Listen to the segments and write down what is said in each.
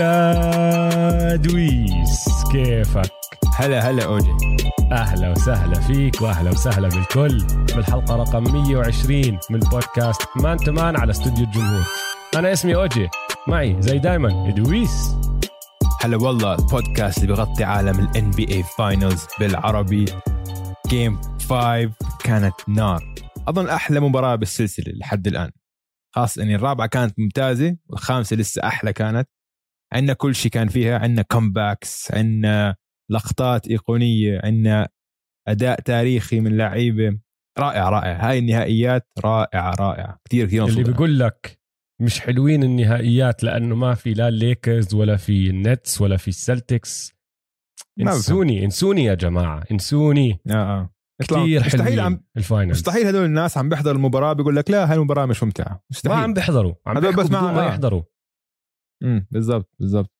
هلا دويس كيفك؟ هلا هلا أوجي. أهلا وسهلا فيك وأهلا وسهلا بالكل. بالحلقة رقم 120 من بودكاست Man to Man على استوديو الجمهور. أنا اسمي أوجي. معي زي دايما دويس. هلا والله البودكاست اللي بغطي عالم ال NBA Finals بالعربي. Game 5 كانت نار. أظن أحلى مباراة بالسلسلة لحد الآن. خاصة يعني الرابعة كانت ممتازة والخامسة لسه أحلى كانت. عندنا كل شيء كان فيها عندنا comebacks عندنا لقطات أيقونية عندنا أداء تاريخي من لعيبة. رائع رائع. هاي النهائيات رائعة رائعة. كثير كثير اللي بيقول لك مش حلوين النهائيات لأنه ما في لا الليكرز ولا في النتس ولا في السلتكس انسوني انسوني يا جماعة انسوني. آه آه. كثير مستحيل عم ال final مستحيل هدول الناس عم بيحضروا المباراة بيقول لك لا هاي المباراة مش ممتعة. مستحيل. ما عم بيحضروا عم هدول بس ما, ما يحضروا. امم بالضبط بالضبط.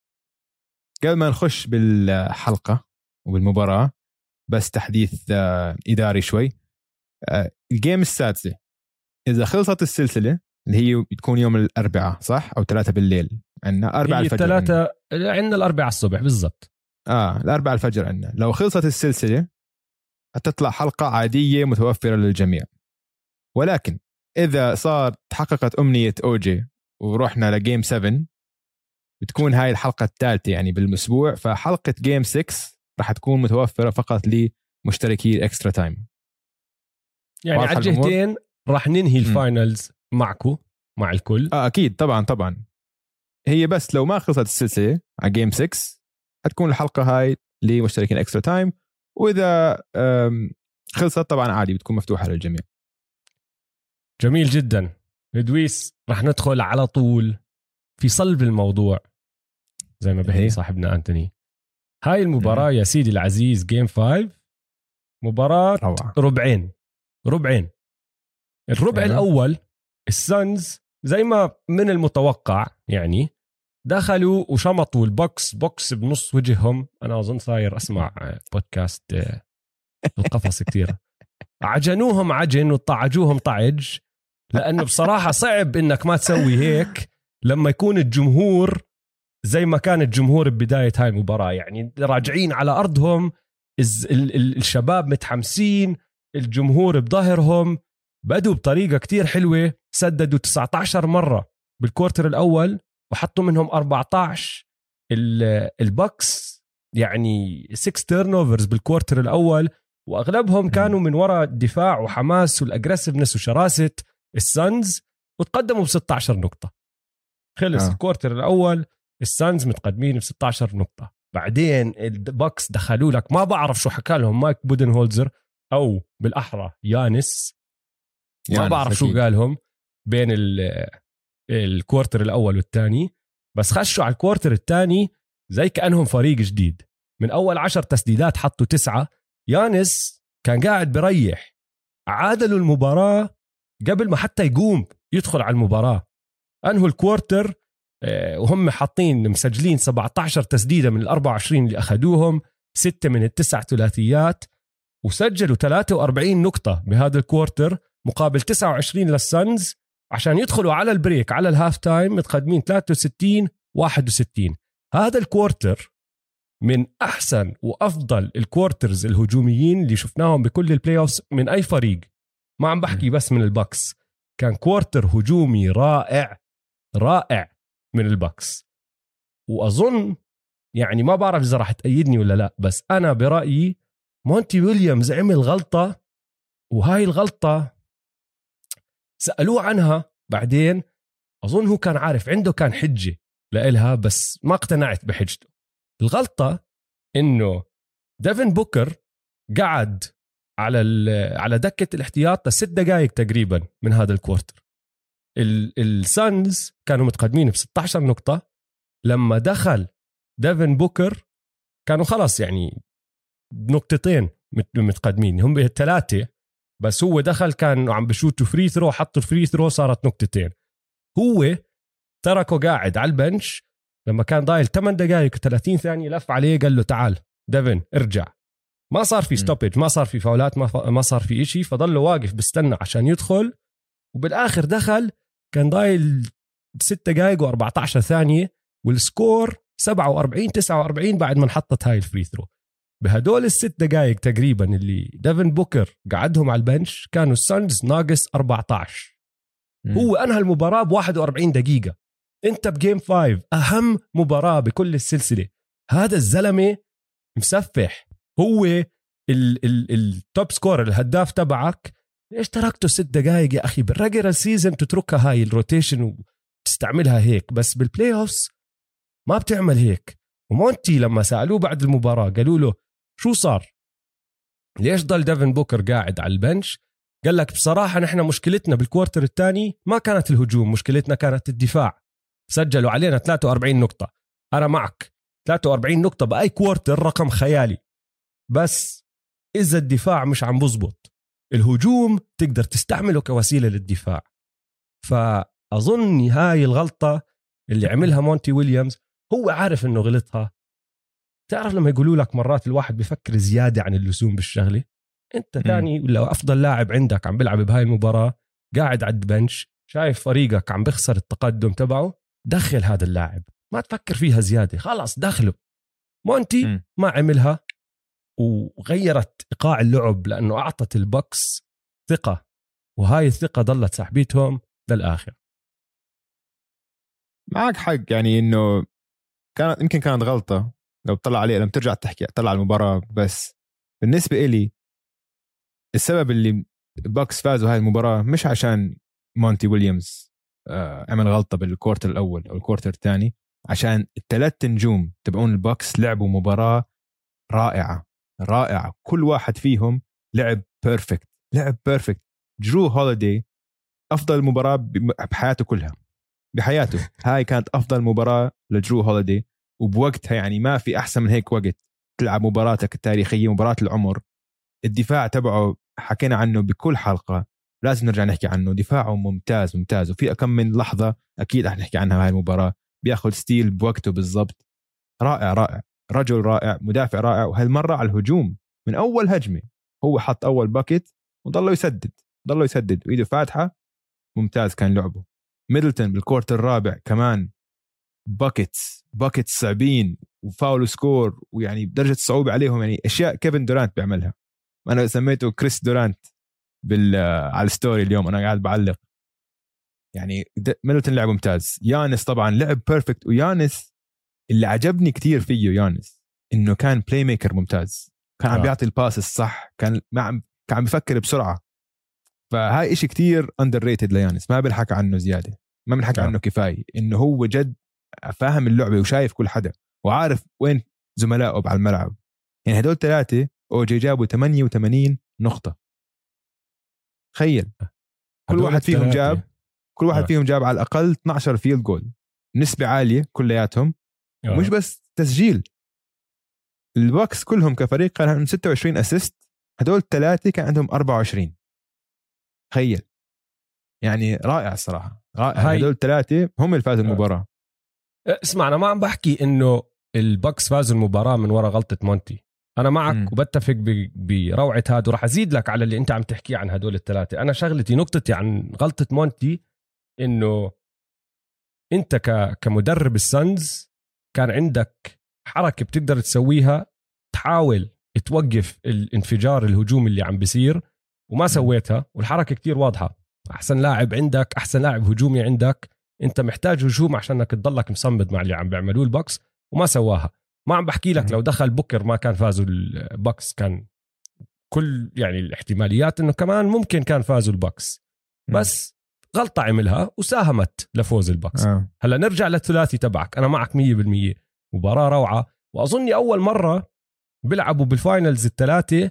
قبل ما نخش بالحلقة وبالمباراة بس تحديث آه، إداري شوي. آه، ال game السادسة. إذا خلصت السلسلة اللي هي بتكون يوم الأربعاء صح؟ أو ثلاثة بالليل. عندنا أربعة الفجر ثلاثة عندنا. الأربعاء الصبح بالضبط. آه الأربعاء الفجر عندنا. لو خلصت السلسلة حتطلع حلقة عادية متوفرة للجميع. ولكن إذا صار تحققت أمنية أوجي ورحنا ل game 7 بتكون هاي الحلقة الثالثة يعني بالأسبوع فحلقة game 6 راح تكون متوفرة فقط لمشتركي ال extra time يعني على الجهتين راح ننهي ال finals معكم مع الكل. آه أكيد طبعا طبعا. هي بس لو ما خلصت السلسلة على game 6 حتكون الحلقة هاي لمشتركين extra time وإذا خلصت طبعا عادي بتكون مفتوحة للجميع. جميل جدا. ادويس راح ندخل على طول في صلب الموضوع. زي ما بحكي صاحبنا أنتوني. هاي المباراة يا سيدي العزيز game 5 مباراة روعة. ربعين. ربعين. الربع أيوة. الأول ال Suns زي ما من المتوقع يعني دخلوا وشمطوا ال Bucks. بوكس بنص وجههم. أنا أظن صاير أسمع بودكاست آه، القفص كثير عجنوهم عجن وطعجوهم طعج لأنه بصراحة صعب إنك ما تسوي هيك لما يكون الجمهور زي ما كان الجمهور ببدايه هاي المباراة. يعني راجعين على أرضهم الشباب متحمسين الجمهور بظهرهم بدوا بطريقة كتير حلوة سددوا 19 مرة بال quarter الأول وحطوا منهم 14 ال Bucks يعني 6 turnovers بال quarter الأول. وأغلبهم كانوا من وراء الدفاع وحماس وال aggressiveness وشراسة ال Suns وتقدموا ب 16 نقطة. خلص آه. ال quarter الأول. ال Suns متقدمين ب 16 نقطة. بعدين ال Bucks دخلوا لك ما بعرف شو حكى لهم مايك بودنهولزر أو بالأحرى يانس. ما بعرف شو قالهم بين ال quarter الأول والثاني. بس خشوا على ال quarter الثاني زي كأنهم فريق جديد. من أول عشر تسديدات حطوا تسعة. يانس كان قاعد بريح. عادلوا المباراة قبل ما حتى يقوم يدخل على المباراة. أنهوا ال quarter وهم حاطين مسجلين 17 تسديدة من ال 24 اللي أخذوهم ستة من التسع ثلاثيات وسجلوا 43 نقطة بهذا ال quarter مقابل 29 لل Suns عشان يدخلوا على ال break على ال half time متقدمين 63 61 هذا ال quarter من أحسن وأفضل ال quarters الهجوميين اللي شفناهم بكل ال playoff من أي فريق. ما عم بحكي بس من ال Bucks. كان quarter هجومي رائع رائع. من ال Bucks. وأظن يعني ما بعرف إذا راح تأيدني ولا لا بس أنا برأيي مونتي ويليامز عمل غلطة وهاي الغلطة سألوه عنها بعدين أظن هو كان عارف عنده كان حجة لإلها بس ما اقتنعت بحجته. الغلطة إنه ديفن بوكر قعد على على دكة الاحتياط لست دقائق تقريبا من هذا ال quarter. ال Suns كانوا متقدمين ب 16 نقطة. لما دخل ديفن بوكر كانوا خلاص يعني بنقطتين متقدمين. هم ثلاثة بس هو دخل كان عم بشوتوا free throw حطوا ال free throw صارت نقطتين. هو تركه قاعد على ال bench لما كان ضايل 8 دقائق و30 ثانية لف عليه قال له تعال ديفن ارجع. ما صار في stoppage ما صار في فاولات ما, ما صار في إشي فضله واقف بستنى عشان يدخل. وبالآخر دخل كان ضايل 6 دقائق و14 ثانية وال score 47 49 بعد ما انحطت هاي ال free throw بهدول الست دقائق تقريبا اللي ديفن بوكر قعدهم على ال bench كانوا ال Suns ناقص 14 م. هو أنهى المباراة ب 41 دقيقة. أنت ب game 5 أهم مباراة بكل السلسلة. هذا الزلمة مسفح. هو ال top scorer الهداف تبعك. ليش تركته ست دقائق يا أخي؟ بال regular season تتركها هاي ال rotation وتستعملها هيك بس بال playoffs ما بتعمل هيك. ومونتي لما سألوه بعد المباراة قالوا له شو صار؟ ليش ضل ديفن بوكر قاعد على ال bench؟ قال لك بصراحة نحن مشكلتنا بال quarter الثاني ما كانت الهجوم مشكلتنا كانت الدفاع. سجلوا علينا 43 نقطة. أنا معك 43 نقطة بأي quarter رقم خيالي. بس إذا الدفاع مش عم بزبط الهجوم تقدر تستعمله كوسيلة للدفاع. فأظن هاي الغلطة اللي عملها مونتي ويليامز هو عارف إنه غلطها. تعرف لما يقولوا لك مرات الواحد بفكر زيادة عن اللزوم بالشغلة؟ أنت ثاني ولا أفضل لاعب عندك عم بيلعب بهاي المباراة قاعد على البنش شايف فريقك عم بخسر التقدم تبعه دخل هذا اللاعب. ما تفكر فيها زيادة خلاص دخله. مونتي ما عملها. وغيرت إيقاع اللعب لأنه أعطت البكس ثقة وهاي الثقة ضلت سحبيتهم للآخر. معك حق يعني إنه كانت يمكن كانت غلطة لو تطلع عليه لما ترجع تحكي على المباراة بس بالنسبة إلي السبب اللي Bucks فازوا هاي المباراة مش عشان مونتي ويليامز آه، عمل غلطة بال quarter الأول أو ال quarter الثاني عشان الثلاث نجوم تبعون ال Bucks لعبوا مباراة رائعة. رائعة. كل واحد فيهم لعب perfect لعب perfect جرو هوليدي أفضل مباراة بحياته كلها. بحياته. هاي كانت أفضل مباراة لجرو هوليدي وبوقتها يعني ما في أحسن من هيك وقت تلعب مباراتك التاريخية مباراة العمر. الدفاع تبعه حكينا عنه بكل حلقة. لازم نرجع نحكي عنه. دفاعه ممتاز ممتاز. وفي كم من لحظة أكيد رح نحكي عنها هاي المباراة. بياخذ steal بوقته بالضبط. رائع رائع. رجل رائع مدافع رائع وهالمرة على الهجوم من أول هجمة هو حط أول bucket وضله يسدد ضله يسدد وإيده فاتحة ممتاز كان لعبه. ميدلتون بال quarter الرابع كمان buckets buckets صعبين وفاول score ويعني بدرجة الصعوبة عليهم يعني أشياء كيفن دورانت بيعملها. أنا سميته كريس دورانت بال على ال story اليوم أنا قاعد بعلق. يعني ميدلتون لعب ممتاز. يانس طبعا لعب perfect ويانس اللي عجبني كثير فيه يانس إنه كان playmaker ممتاز. كان عم آه. بيعطي ال pass الصح كان ما عم كان عم بفكر بسرعة. فهاي إشي كتير underrated ليانس ما بنحكى عنه زيادة. ما بنحكى آه. عنه كفاية إنه هو جد فاهم اللعبة وشايف كل حدا وعارف وين زملائه على الملعب. يعني هدول ثلاثة أوجه جابوا 88 نقطة. تخيل. كل واحد فيهم جاب كل واحد آه. فيهم جاب على الأقل 12 field goal نسبة عالية كلياتهم. آه. مش بس تسجيل. البوكس كلهم كفريق كان عندهم 26 assist هدول الثلاثه كان عندهم 24 تخيل. يعني رائع الصراحة. رائع. هاي هدول الثلاثه هم اللي فازوا المباراة. اسمع أنا ما عم بحكي إنه البوكس فازوا المباراة من وراء غلطة مونتي. أنا معك م. وبتفق بروعة هذا. وراح أزيد لك على اللي أنت عم تحكيه عن هدول الثلاثه أنا شغلتي نقطتي عن غلطة مونتي إنه أنت. كمدرب السنز كان عندك حركة بتقدر تسويها تحاول توقف الانفجار الهجومي اللي عم بيصير وما سويتها والحركة كتير واضحة. أحسن لاعب عندك أحسن لاعب هجومي عندك. أنت محتاج هجوم عشان انك تضلك مصمد مع اللي عم بيعملوه البوكس وما سواها. ما عم بحكي لك لو دخل بوكر ما كان فازوا البوكس كان كل يعني الاحتماليات إنه كمان ممكن كان فازوا البوكس. بس غلطة عملها وساهمت لفوز البوكس. آه. هلا نرجع للثلاثي تبعك. أنا معك 100% مباراة روعة. وأظني أول مرة بيلعبوا بال finals الثلاثة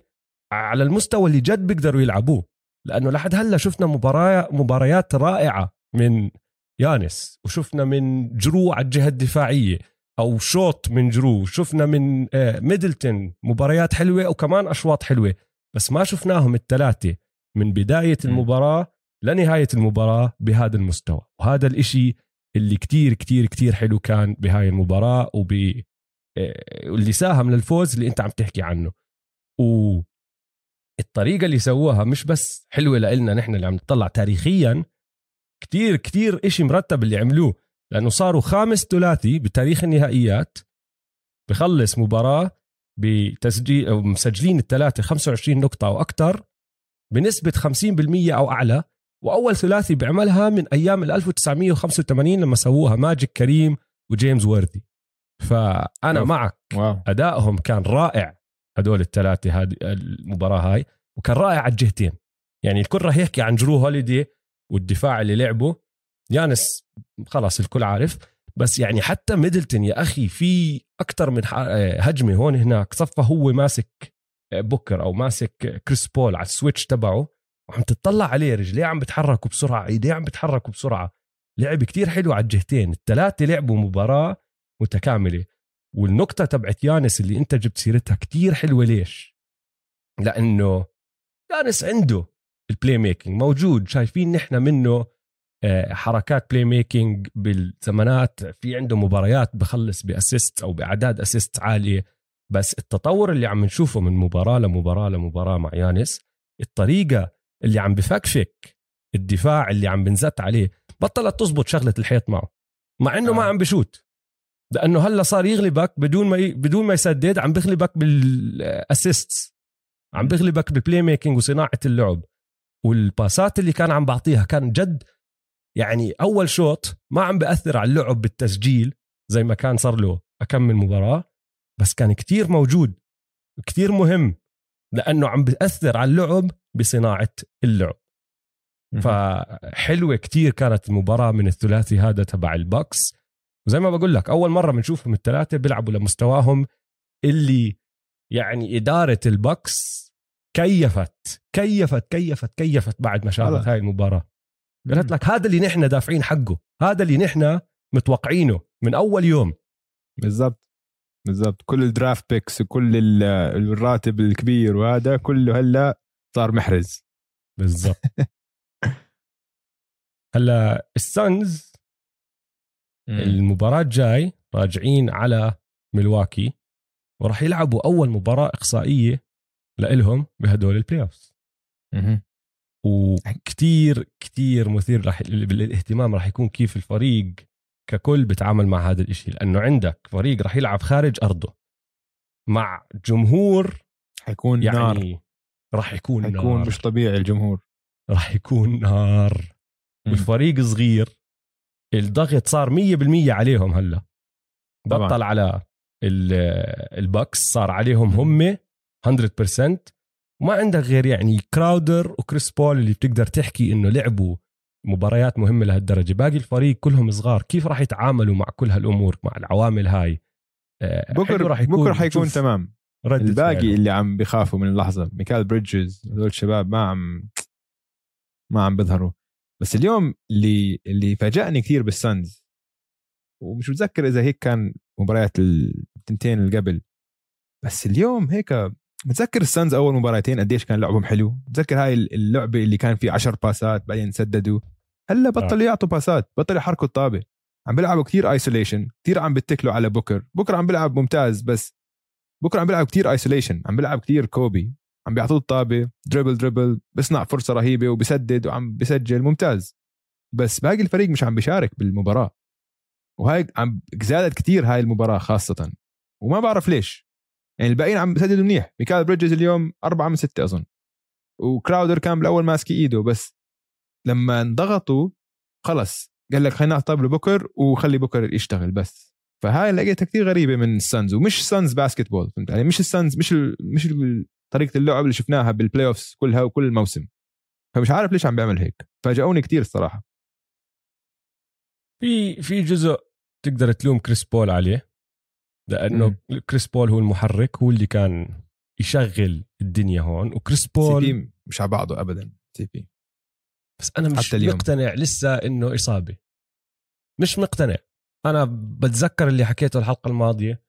على المستوى اللي جد بيقدروا يلعبوه. لأنه لحد هلأ شفنا مباريات مباريات رائعة من يانس وشفنا من جرو على الجهة الدفاعية أو شوط من جرو شفنا من آه، ميدلتون. مباريات حلوة وكمان أشواط حلوة. بس ما شفناهم الثلاثة. من بداية المباراة لنهاية المباراة بهذا المستوى. وهذا الإشي اللي كتير كتير كتير حلو كان بهاي المباراة وب آه، واللي ساهم للفوز اللي أنت عم تحكي عنه. و الطريقة اللي سووها مش بس حلوة لنا نحن اللي عم نطلع تاريخيا كتير كتير إشي مرتب اللي عملوه. لأنه صاروا خامس ثلاثي بتاريخ النهائيات بخلص مباراة بتسجيل مسجلين الثلاثة 25 نقطة أو أكثر بنسبة 50% أو أعلى. وأول ثلاثي بيعملها من أيام ال 1985 لما سووها ماجيك كريم وجيمس ورذي. فأنا أوف. معك. wow. أدائهم كان رائع هدول الثلاثه هذه المباراة هاي وكان رائع على الجهتين. يعني الكل راح يحكي عن جرو هوليدي والدفاع اللي لعبه. يانس خلاص الكل عارف. بس يعني حتى ميدلتون يا أخي في أكثر من هجمة هون هناك. صفى هو ماسك بوكر أو ماسك كريس بول على ال switch تبعه. وعم تطلع عليه رجليه عم بتحركوا بسرعة إيديه عم بتحركوا بسرعة. لعب كتير حلو على الجهتين الثلاثه لعبوا مباراة متكاملة. والنقطة تبعت يانس اللي أنت جبت سيرتها كتير حلوة ليش؟ لأنه يانس عنده ال playmaking موجود شايفين نحن منه آه، حركات playmaking بالزمانات في عنده مباريات بخلص ب assist أو بأعداد assist عالية. بس التطور اللي عم نشوفه من مباراة لمباراة لمباراة مع يانس الطريقة اللي عم بفكفك الدفاع اللي عم بنزت عليه. بطلت تزبط شغلة الحيط معه مع إنه آه. ما عم بشوت. لأنه هلأ صار يغلبك بدون ما ي... بدون ما يسدد عم بغلبك بال assist عم بغلبك بال playmaking وصناعة اللعب. وال باسات اللي كان عم بعطيها كان جد يعني أول شوط ما عم بأثر على اللعب بالتسجيل زي ما كان صار له أكم مباراة بس كان كتير موجود كتير مهم. لأنه عم بأثر على اللعب بصناعة اللعب. فحلوة كتير كانت المباراة من الثلاثي هذا تبع البوكس. وزي ما بقول لك أول مرة بنشوفهم الثلاثة بيلعبوا لمستواهم اللي يعني إدارة البوكس كيفت كيفت كيفت كيفت بعد ما شافت هاي المباراة. قالت لك هذا اللي نحن دافعين حقه هذا اللي نحن متوقعينه من أول يوم. بالضبط. بالضبط. كل ال draft picks وكل الراتب الكبير وهذا كله هلأ صار محرز. بالضبط. هلأ السانز المباراة الجاي راجعين على ملواكي وراح يلعبوا أول مباراة إقصائية لإلهم بهدول ال playoffs وكتير كتير مثير رح للاهتمام راح يكون كيف الفريق ككل بتعامل مع هذا الإشي لأنه عندك فريق راح يلعب خارج أرضه. مع جمهور حيكون يعني نار. راح يكون حيكون نار. مش طبيعي الجمهور. راح يكون نار. والفريق صغير الضغط صار 100% عليهم هلأ. بطل على البكس صار عليهم هم 100% وما عندك غير يعني كراودر وكريس بول اللي بتقدر تحكي إنه لعبوا مباريات مهمة لهالدرجة. باقي الفريق كلهم صغار. كيف راح يتعاملوا مع كل هالأمور مع العوامل هاي؟ آه، بكره راح يكون بكره حيكون تمام. الباقي فعلا. اللي عم بخافوا من اللحظة ميكال بريدجز هذول الشباب ما عم ما عم بيظهروا. بس اليوم اللي اللي فاجأني كثير بالسانز ومش متذكر إذا هيك كان مباريات التنتين اللي قبل بس اليوم هيك متذكر السانز أول مباراتين قديش كان لعبهم حلو؟ متذكر هاي اللعبة اللي كان في عشر باسات بعدين سددوا. هلأ بطل آه. يعطوا باسات بطل يحركوا الطابة. عم بيلعبوا كثير isolation كثير عم بتكلوا على بوكر. بوكر عم بيلعب ممتاز بس بوكر عم بيلعب كثير isolation عم بيلعب كثير كوبي. عم بيعطوه الطابة dribble dribble بيصنع فرصة رهيبة وبسدد وعم بسجل ممتاز. بس باقي الفريق مش عم بيشارك بالمباراة. وهاي عم زادت كثير هاي المباراة خاصة. وما بعرف ليش. يعني الباقيين عم بسددوا منيح. ميكال بريدجز اليوم أربعة من ستة أظن. وكراودر كان بالأول ماسك إيده بس لما انضغطوا خلص. قال لك خلينا نعطي لبكر وخلي بكر يشتغل بس. فهاي لقيتها كثير غريبة من السانز ومش سانز basketball فهمت علي؟ مش السانز مش ال مش طريقة اللعب اللي شفناها بال playoffs كلها وكل الموسم فمش عارف ليش عم بيعمل هيك. فاجئوني كثير الصراحة. في في جزء تقدر تلوم كريس بول عليه. لأنه. كريس بول هو المحرك هو اللي كان يشغل الدنيا هون وكريس بول CP مش على بعضه ابدا CP. بس أنا مش اليوم. مقتنع لسه إنه إصابة. مش مقتنع. أنا بتذكر اللي حكيته الحلقة الماضية.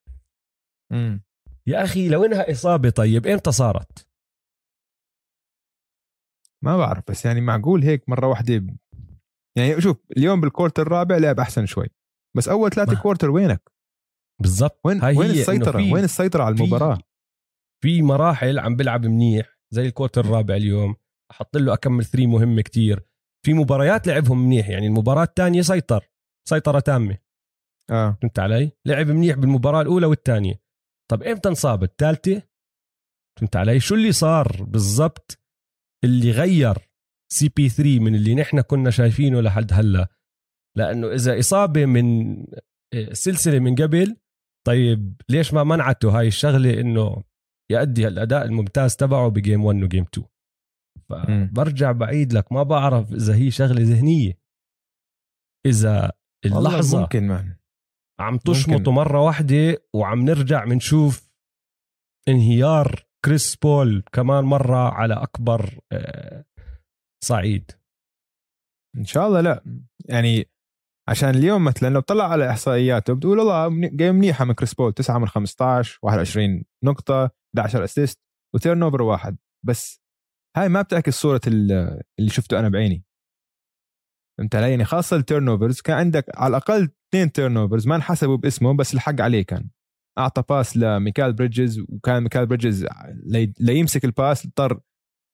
مم. يا أخي لو إنها إصابة طيب إمتى صارت؟ ما بعرف بس يعني معقول هيك مرة واحدة. يعني شوف اليوم بال quarter الرابع لعب أحسن شوي. بس أول ثلاثة quarter وينك؟ بالضبط. وين هاي وين السيطرة؟ وين السيطرة على المباراة؟ في, في مراحل عم بيلعب منيح زي ال quarter الرابع اليوم. حط له أكمن three مهم كتير. في مباريات لعبهم منيح يعني المباراة الثانية سيطر سيطرة تامة. آه. فهمت علي؟ لعب منيح بالمباراة الأولى والثانية. طب إمتى انصاب الثالثة؟ فهمت علي؟ شو اللي صار بالضبط اللي غير CP 3 من اللي نحن كنا شايفينه لحد هلأ؟ لأنه إذا إصابة من آه، سلسلة من قبل طيب ليش ما منعته هاي الشغلة إنه يؤدي الأداء الممتاز تبعه ب game 1 و game 2 فبرجع بعيد لك ما بعرف إذا هي شغلة ذهنية. إذا اللحظة ممكن مان عم تشمطه مرة واحدة وعم نرجع بنشوف انهيار كريس بول كمان مرة على أكبر آه، صعيد. إن شاء الله لا. يعني عشان اليوم مثلا لو طلع على إحصائياته بتقول والله game منيحة من كريس بول 9 من 15 21 نقطة 11 assist و turnover واحد. بس هاي ما بتعكس صوره اللي شفته أنا بعيني. فهمت علي؟ يعني خاصة ال turnovers كان عندك على الأقل اثنين turnovers ما انحسبوا باسمه بس الحق عليه كان. أعطى pass لميكال بريدجز وكان ميكال بريدجز ليمسك ال pass اضطر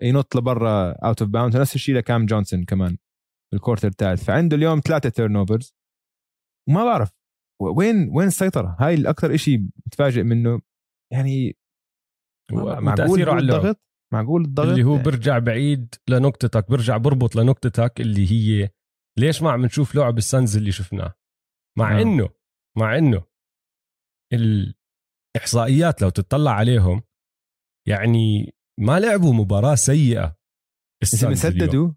ينط لبرا out of bound نفس الشيء لكام جونسون كمان. بال quarter الثالث فعنده اليوم ثلاثة turnovers وما بعرف وين وين السيطرة؟ هاي الأكثر شيء متفاجئ منه. يعني معقول على الضغط؟ معقول الضغط؟ اللي هو. برجع بعيد لنقطتك برجع بربط لنقطتك اللي هي ليش ما عم نشوف لعب السنز اللي شفناه؟ مع آه. إنه مع إنه الإحصائيات لو تطلع عليهم يعني ما لعبوا مباراة سيئة سددوا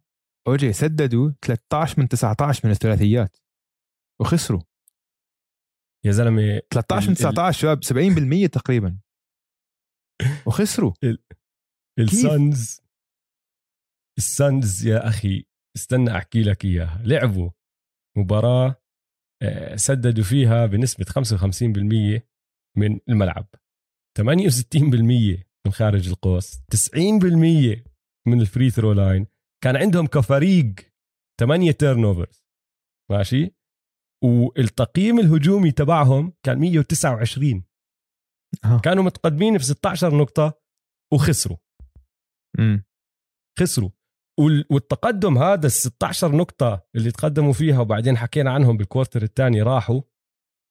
أوجي سددوا 13 من 19 من الثلاثيات. وخسروا. يا زلمة 13 من 19 شباب 70% تقريبا. وخسروا. السانز السانز يا أخي استنى أحكي لك إياها. لعبوا مباراة آه، سددوا فيها بنسبة 55% من الملعب. 68% من خارج القوس. 90% من ال free throw line كان عندهم كفريق 8 turnovers ماشي؟ والتقييم الهجومي تبعهم كان 129 أه. كانوا متقدمين في 16 نقطة وخسروا. م. خسروا. والتقدم هذا ال 16 نقطة اللي تقدموا فيها وبعدين حكينا عنهم بال quarter الثاني راحوا.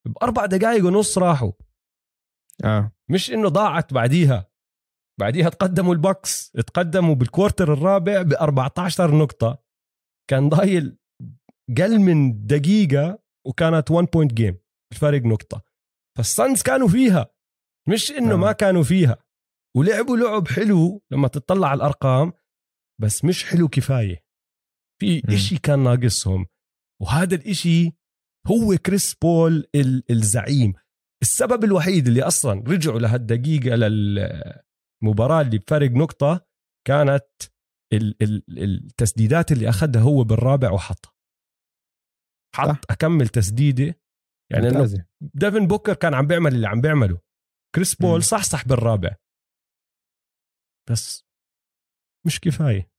بأربع دقائق ونص راحوا. آه. مش إنه ضاعت بعديها. بعديها تقدموا البكس تقدموا بال quarter الرابع ب 14 نقطة. كان ضايل أقل من دقيقة وكانت 1 point game الفرق نقطة. فالسانز كانوا فيها. مش إنه آه. ما كانوا فيها. ولعبوا لعب حلو لما تطلع على الأرقام بس مش حلو كفاية. في إشي كان ناقصهم. وهذا الإشي هو كريس بول الزعيم. السبب الوحيد اللي أصلا رجعوا لهالدقيقة للمباراه اللي بفرق نقطة كانت التسديدات اللي أخذها هو بالرابع وحطها. حط أكمن تسديدة. يعني إنه ديفن بوكر كان عم بيعمل اللي عم بيعمله. كريس بول صح صح بالرابع. بس مش كفاية.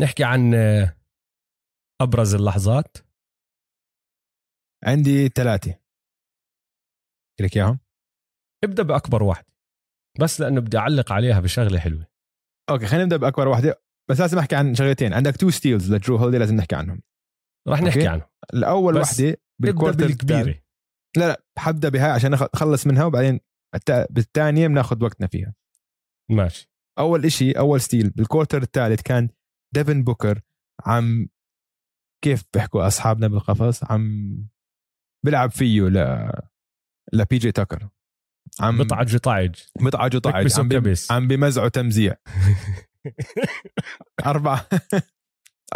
نحكي عن أبرز اللحظات. عندي ثلاثة. لك إياهم. ابدأ بأكبر واحدة بس لأنه بدي أعلق عليها بشغلة حلوة. okay خلينا نبدأ بأكبر واحدة بس لازم أحكي عن شغلتين. عندك two steals لجرو هوليدي لازم نحكي عنهم. راح نحكي عنهم. الأول وحدة بال quarter الكبيره لا لا حبدأ بهاي عشان اخلص منها وبعدين بالثانية بناخذ وقتنا فيها. ماشي. أول إشي أول steal بال quarter الثالث كان ديفن بوكر عم كيف بيحكوا أصحابنا بالقفص؟ عم بيلعب فيه ل لبي جي تاكر عم بطعج طعج بطعج طعج عم, بي... عم بمزعوا تمزيع أربع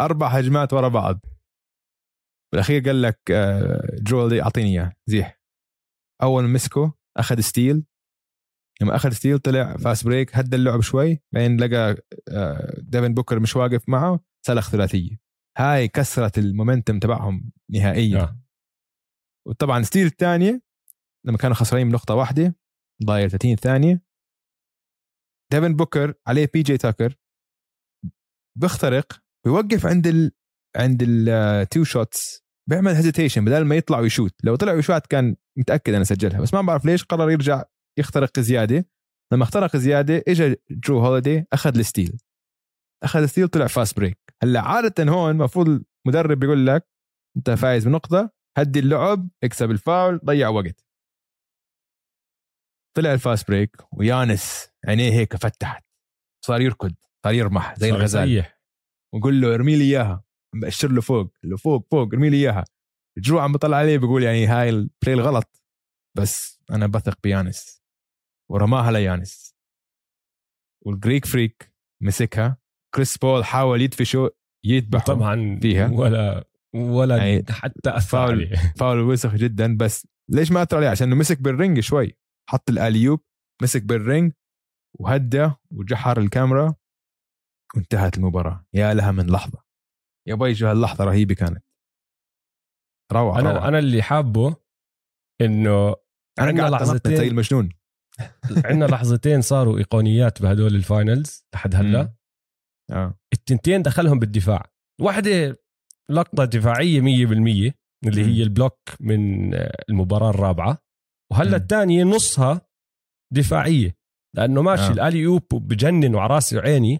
أربع هجمات ورا بعض. بالأخير قال لك آه، جرو أعطيني اياه زيح. أول مسكه أخذ steal. لما أخذ steal طلع fast break هدى اللعب شوي. بعدين لقى آه، ديفن بوكر مش واقف معه سلخ ثلاثية. هاي كسرت ال momentum تبعهم نهائيا. آه. وطبعا steal الثانية لما كانوا خسرانين بنقطة واحدة ضايل 30 ثانية ديفن بوكر عليه بي جي تاكر. بيخترق بيوقف عند ال عند ال two شوتس بيعمل hesitation بدل ما يطلع ويشوت. لو طلع ويشوت كان متأكد أنا سجلها. بس ما بعرف ليش قرر يرجع يخترق زيادة. لما اخترق زيادة اجى جرو هوليدي أخذ ال steal. أخذ ال steal طلع fast break هلأ عادة هون المفروض المدرب بيقول لك أنت فايز بنقطة هدي اللعب اكسب الفاول ضيع وقت. طلع ال fast break ويانس عينيه هيك فتحت. صار يركض صار يرمح زي الغزال. وقول له ارمي لي إياها. مأشر له فوق له فوق فوق ارمي لي إياها. جرو عم بطلع عليه بيقول يعني هاي ال play الغلط. بس أنا بثق بيانس. ورماها ليانس. وال Greek Freak مسكها. كريس بول حاول يدفشه يذبحه طبعا فيها. ولا ولا يعني حتى أثر foul foul وسخ جدا. بس ليش ما أثر عليه؟ عشان مسك بال ring شوي. حط ال alley-oop مسك بال ring وهدى وجحر الكاميرا وانتهت المباراة. يا لها من لحظة. يا باي شو هاللحظة رهيبة كانت. روعة أنا روعة. أنا اللي حابه إنه أنا عندنا قاعد لحظتين زي المجنون عندنا لحظتين صاروا إيقونيات بهدول ال Finals لحد هلا. آه. التنتين دخلهم بالدفاع. واحدة لقطة دفاعية 100% اللي. هي ال block من المباراة الرابعة. وهلا مم. الثانية نصها دفاعية لأنه ماشي آه. آه. ال alley-oop بجنن وعلى راسي وعيني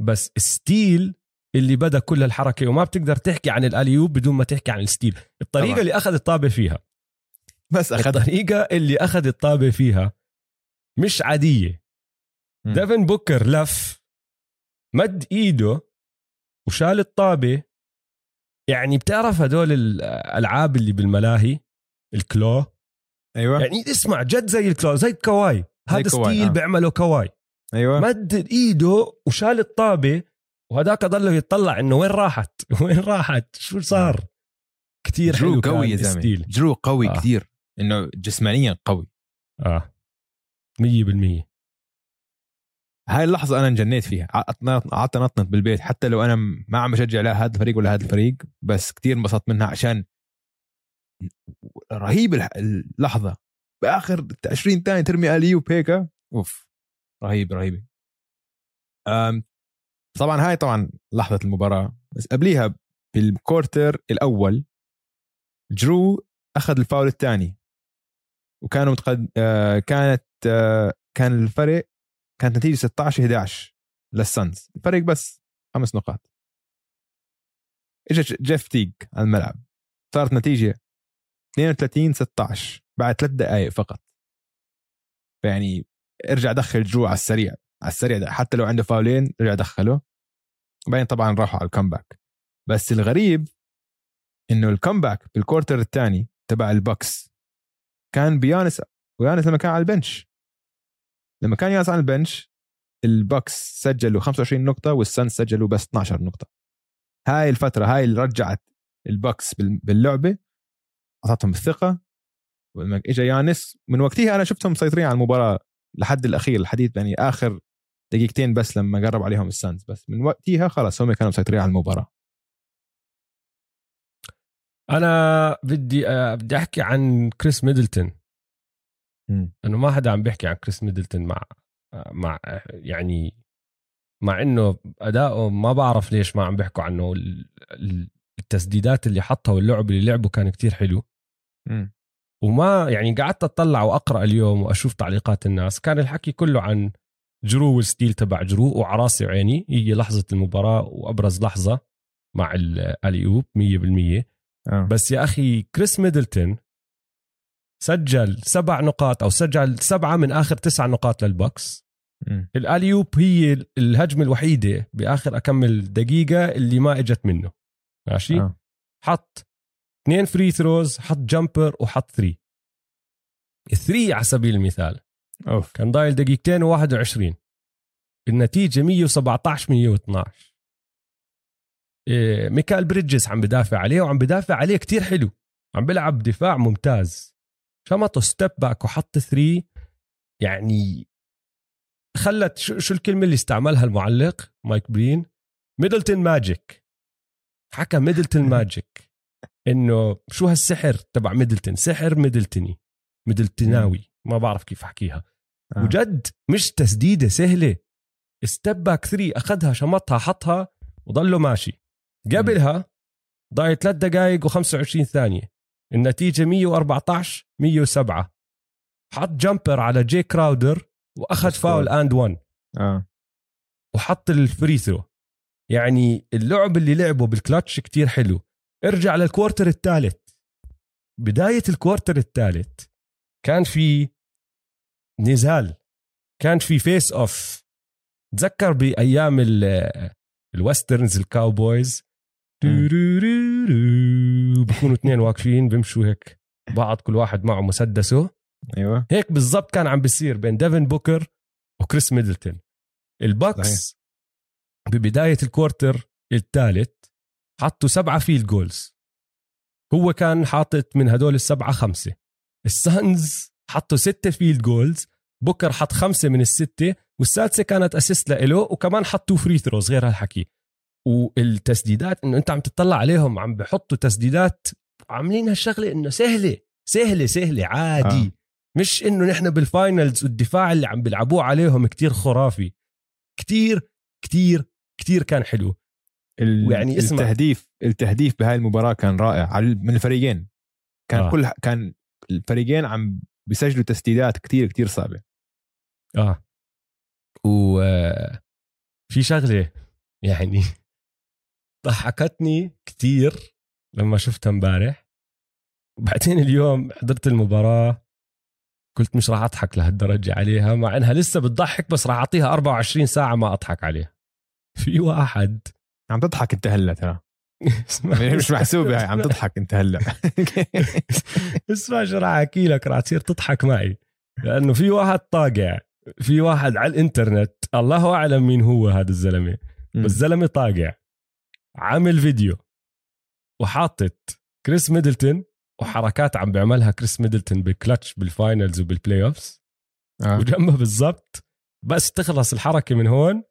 بس steal اللي بدأ كل الحركة وما بتقدر تحكي عن ال alley-oop بدون ما تحكي عن ال steal الطريقة طبعاً. اللي أخذ الطابة فيها بس أخذ الطريقة اللي أخذ الطابة فيها مش عادية مم. ديفن بوكر لف مد إيده وشال الطابة يعني بتعرف هدول الالعاب اللي بالملاهي ال claw أيوه. يعني اسمع جد زي ال claw زي كواي. هذا steal آه. بيعمله كواي. أيوه. مد إيده وشال الطابة وهداك ضله يتطلع إنه وين راحت؟ وين راحت؟ شو صار؟ كتير جرو حلو قوي يا زلمة. جرو قوي آه. كثير إنه جسمانيا قوي. آه. 100% هاي اللحظة أنا انجنيت فيها. قعدت أنطنط بالبيت. حتى لو أنا ما عم بشجع لا هذا الفريق ولا هذا الفريق بس كتير انبسطت منها عشان رهيب اللحظة. بآخر 20 ثانية ترمي alley-oop هيك أوف. رهيب رهيبه أم، طبعا هاي طبعا لحظة المباراة. بس قبليها بال quarter الأول جرو أخذ الفاول الثاني. وكانوا متقد... آه كانت آه كان الفرق كانت نتيجة 16 11 للسانز. الفرق بس خمس نقاط. اجى جيف تيج على الملعب. صارت نتيجة 32 16 بعد ثلاث دقائق فقط. فيعني ارجع دخل جرو على السريع على السريع ده. حتى لو عنده فاولين رجع دخله. وبعدين طبعا راحوا على ال comeback بس الغريب إنه ال comeback بال quarter الثاني تبع البوكس كان بيانس ويانس لما كان على ال bench لما كان يانس على ال bench البوكس سجلوا 25 نقطة والسانز سجلوا بس 12 نقطة. هاي الفترة هاي اللي رجعت البوكس بال- باللعبة. أعطتهم الثقة. ولما اجى يانس من وقتها أنا شفتهم مسيطرين على المباراة لحد الأخير الحديث يعني آخر دقيقتين بس لما قرب عليهم السانز بس. من وقتها خلص هم كانوا مسيطرين على المباراة. أنا بدي آه، بدي أحكي عن كريس ميدلتون. إنه ما حدا عم بيحكي عن كريس ميدلتون مع مع يعني مع إنه أداؤه ما بعرف ليش ما عم بيحكوا عنه. ال- ال- التسديدات اللي حطها واللعب اللي لعبه كان كتير حلو. مم. وما يعني قعدت أطلع وأقرأ اليوم وأشوف تعليقات الناس كان الحكي كله عن جرو وال steal تبع جرو وعلى راسي وعيني هي لحظة المباراة وأبرز لحظة مع ال alley-oop 100% آه. بس يا أخي كريس ميدلتون سجل سبع نقاط أو سجل سبعة من آخر تسع نقاط للبوكس. ال alley-oop هي الهجمة الوحيدة بآخر أكمل دقيقة اللي ما إجت منه ماشي آه. حط اثنين free throws حط jumper وحط three ال three على سبيل المثال. أوف. كان ضايل دقيقتين و21 النتيجة 117 112 إيه ميكال بريدجز عم بدافع عليه وعم بدافع عليه كتير حلو. عم بيلعب دفاع ممتاز. شمطه step back وحط three يعني خلت شو, شو الكلمة اللي استعملها المعلق؟ مايك برين. Middleton magic. حكى Middleton magic. إنه شو هالسحر تبع ميدلتون؟ سحر ميدلتوني ميدلتوناوي. ما بعرف كيف أحكيها. آه. وجد مش تسديدة سهلة. step back 3 أخذها شمطها حطها وضله ماشي. قبلها ضايل 3 دقائق و25 ثانية. النتيجة 114 107 حط jumper على جي كراودر وأخذ foul. and 1 آه. وحط ال free throw. يعني اللعب اللي لعبه بالكلتش كتير حلو. ارجع لل quarter الثالث. بداية ال quarter الثالث كان في نزال كان في face off تذكر بأيام ال westerns ال cowboys بكونوا اثنين واقفين بيمشوا هيك بعض كل واحد معه مسدسه أيوه هيك بالضبط كان عم بيصير بين ديفن بوكر وكريس ميدلتون الباكس ببدايه ال quarter الثالث حطوا سبعة field goals هو كان حاطط من هدول السبعة خمسة. السانز حطوا ستة field goals بوكر حط خمسة من الستة والسادسة كانت assist لإله وكمان حطوا free throws غير هالحكي. والتسديدات إنه أنت عم تطلع عليهم عم بحطوا تسديدات عاملين هالشغلة إنه سهلة سهلة سهلة عادي. آه. مش إنه نحن بالفاينلز والدفاع اللي عم بيلعبوه عليهم كتير خرافي. كتير كتير كتير كان حلو. يعني اسمع. التهديف التهديف بهاي المباراة كان رائع. من الفريقين. كان آه. كل كان الفريقين عم بيسجلوا تسديدات كتير كتير صعبة. آه. وفي شغلة يعني ضحكتني كتير لما شفتها امبارح. وبعدين اليوم حضرت المباراة قلت مش راح أضحك لهالدرجة عليها مع إنها لسه بتضحك بس راح أعطيها 24 ساعة ما أضحك عليها. في واحد عم تضحك انت هلا ترى. مش محسوبة هاي عم تضحك انت هلا. اسمع شو راح أحكي لك راح تصير تضحك معي. لأنه في واحد طاقع في واحد على الإنترنت الله أعلم مين هو هذا الزلمة. بس الزلمه طاقع عامل فيديو وحاطط كريس ميدلتون وحركات عم بيعملها كريس ميدلتون بال clutch بال finals وبال playoffs آه. وجنبه بالضبط بس تخلص الحركة من هون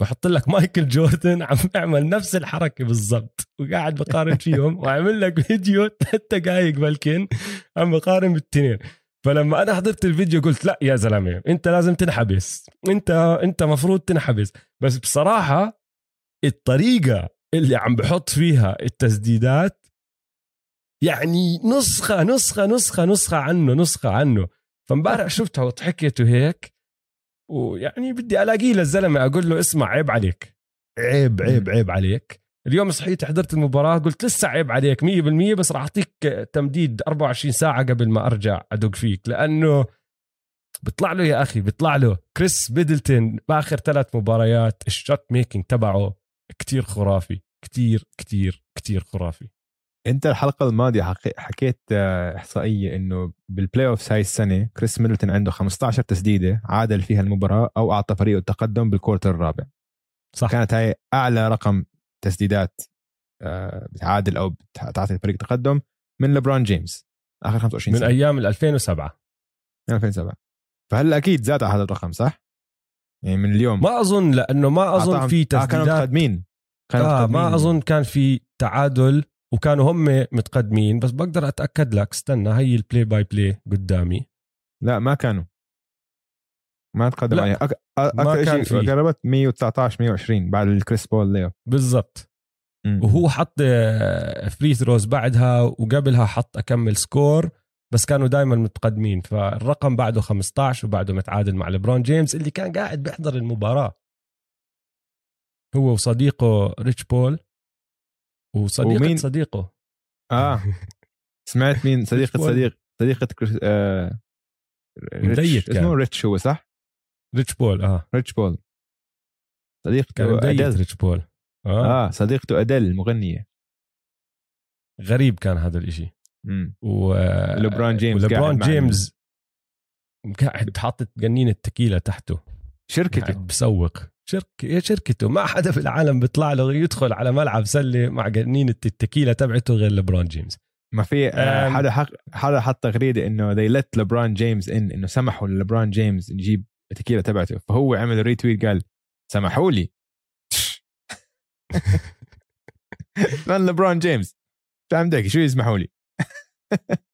بحط لك مايكل جوردن عم بيعمل نفس الحركة بالضبط. وقاعد بقارن فيهم وعمل لك فيديو ثلاث دقائق بلكن عم بقارن بالتنين. فلما أنا حضرت الفيديو قلت لا يا زلمة أنت لازم تنحبس. أنت أنت مفروض تنحبس. بس بصراحة الطريقة اللي عم بحط فيها التسديدات يعني نسخة نسخة نسخة نسخة عنه نسخة عنه. فامبارح شفتها وضحكت وهيك ويعني بدي ألاقيه للزلمة أقول له اسمع عيب عليك. عيب عيب عيب عليك. اليوم صحيت حضرت المباراة قلت لسه عيب عليك 100% بس راح أعطيك تمديد 24 ساعة قبل ما أرجع أدق فيك لأنه بيطلع له يا أخي بيطلع له. كريس ميدلتون بآخر ثلاث مباريات ال shot making تبعه كتير خرافي كتير كتير كتير خرافي. انت الحلقة الماضية حكيت آه، إحصائية إنه بال playoff هاي السنة كريس ميدلتون عنده 15 تسديدة عادل فيها المباراة أو أعطى فريقه التقدم بال quarter الرابع. صح. كانت هاي أعلى رقم تسديدات آه، بتعادل أو تعطي الفريق تقدم من لبرون جيمس آخر 25 سنه من أيام 2007 من 2007 فهلأ أكيد زاد على هذا الرقم صح؟ يعني من اليوم. ما أظن لأنه ما أظن في تسديدات آه كانوا متقدمين. كانوا آه متقدمين. ما أظن كان في تعادل وكانوا هم متقدمين بس بقدر أتأكد لك استنى هي ال play by play قدامي. لا ما كانوا. ما تقدم عليها. أك... أكثر شيء قربت 119 120 بعد ال كريس بول layup بالضبط. وهو حط free throws بعدها وقبلها حط أكم score بس كانوا دائما متقدمين. فالرقم بعده 15 وبعده متعادل مع ليبرون جيمس اللي كان قاعد بيحضر المباراة. هو وصديقه ريتش بول. وصديقة ومين؟ صديقه. آه. سمعت مين؟ صديقة صديق صديقة آه ريتش اسمه ريتش هو صح؟ ريتش بول آه. ريتش بول. صديقته أدل ريتش بول. آه, آه صديقته أدل المغنية غريب كان هذا الإشي. و لبرون جيمس لبرون جيمس قاعد حاطط قنينة تكيلة تحته. شركته. بسوق. شركة شركته. ما حدا في العالم بيطلع له يدخل على ملعب سلة مع قنينة التكيلة تبعته غير لبرون جيمس. ما في آه، حدا حق حدا حط تغريدة إنه they let لبرون جيمس ان إنه سمحوا لبرون جيمس يجيب التكيلة تبعته. فهو عمل retweet قال سمحوا لي. من لبرون جيمس فهمت شو يسمحوا لي؟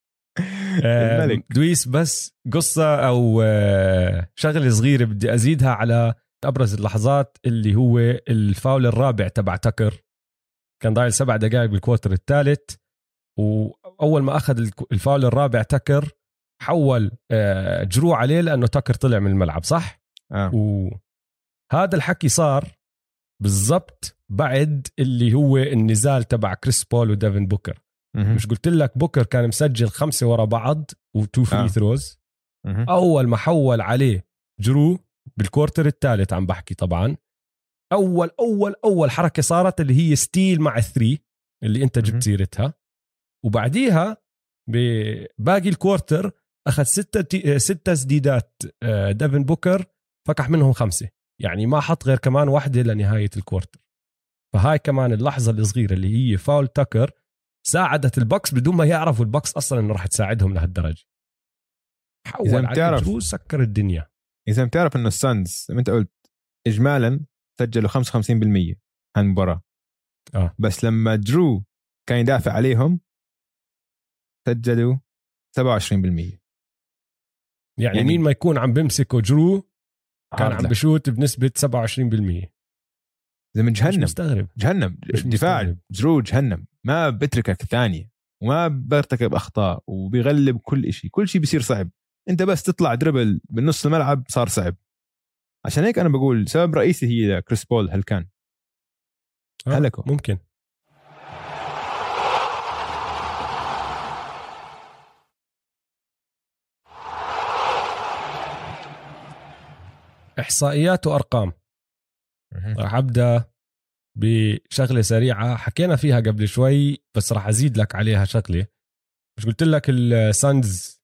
الملك. دويس بس قصة أو آه، شغلة صغيرة بدي أزيدها على أبرز اللحظات اللي هو الفاول الرابع تبع تكر كان ضايل سبع دقائق بال quarter الثالث وأول ما أخذ الفاول الرابع تكر حول آه، جرو عليه لأنه تكر طلع من الملعب صح؟ آه. وهذا الحكي صار بالضبط بعد اللي هو النزال تبع كريس بول وديفن بوكر مهم. مش قلت لك بوكر كان مسجل خمسة ورا بعض و two free آه. throws مهم. أول ما حول عليه جرو بال quarter الثالث عم بحكي طبعا. أول أول أول حركة صارت اللي هي steal مع ال three اللي أنت. جبت سيرتها. وبعديها بباقي ال quarter أخذ ستة تي... ستة تسديدات آه، ديفن بوكر فكح منهم خمسة. يعني ما حط غير كمان واحدة لنهاية ال quarter. فهاي كمان اللحظة الصغيرة اللي هي فاول تاكر ساعدت البوكس بدون ما يعرفوا البوكس أصلا إنه راح تساعدهم لهالدرجة. حول على سكر الدنيا. إذا بتعرف إنه السانز زي ما أنت قلت اجمالا سجلوا 55% عن المباراه آه. بس لما درو كان يدافع عليهم سجلوا 27% يعني, يعني- مين ما يكون عم بمسكه جرو كان عم. بشوت بنسبة 27% زي من مش جهنم. مستغرب. جهنم. مش دفاع مستغرب. درو جهنم. ما بتركك ثانية. وما بيرتكب أخطاء وبيغلب كل شيء كل شيء بيصير صعب. انت بس تطلع دربل بالنص الملعب صار صعب. عشان هيك أنا بقول سبب رئيسي هي كريس بول هل كان آه، هلكوا. ممكن. إحصائيات وأرقام. راح أبدأ بشغلة سريعة. حكينا فيها قبل شوي بس راح أزيد لك عليها شغلة. مش قلت لك السانز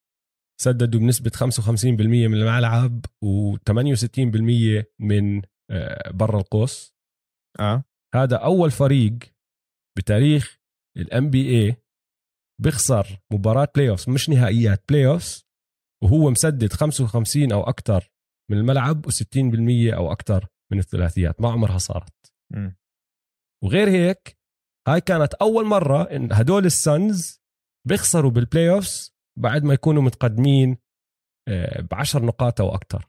سددوا بنسبة 55% من الملعب و68% من آه، برا القوس. آه. هذا أول فريق بتاريخ ال NBA بيخسر مباراة playoff مش نهائيات playoff وهو مسدد 55 أو أكثر من الملعب و60% أو أكثر من الثلاثيات. ما عمرها صارت. مم. وغير هيك هاي كانت أول مرة إن هدول السانز بيخسروا بال playoff بعد ما يكونوا متقدمين بعشر نقاط أو أكثر.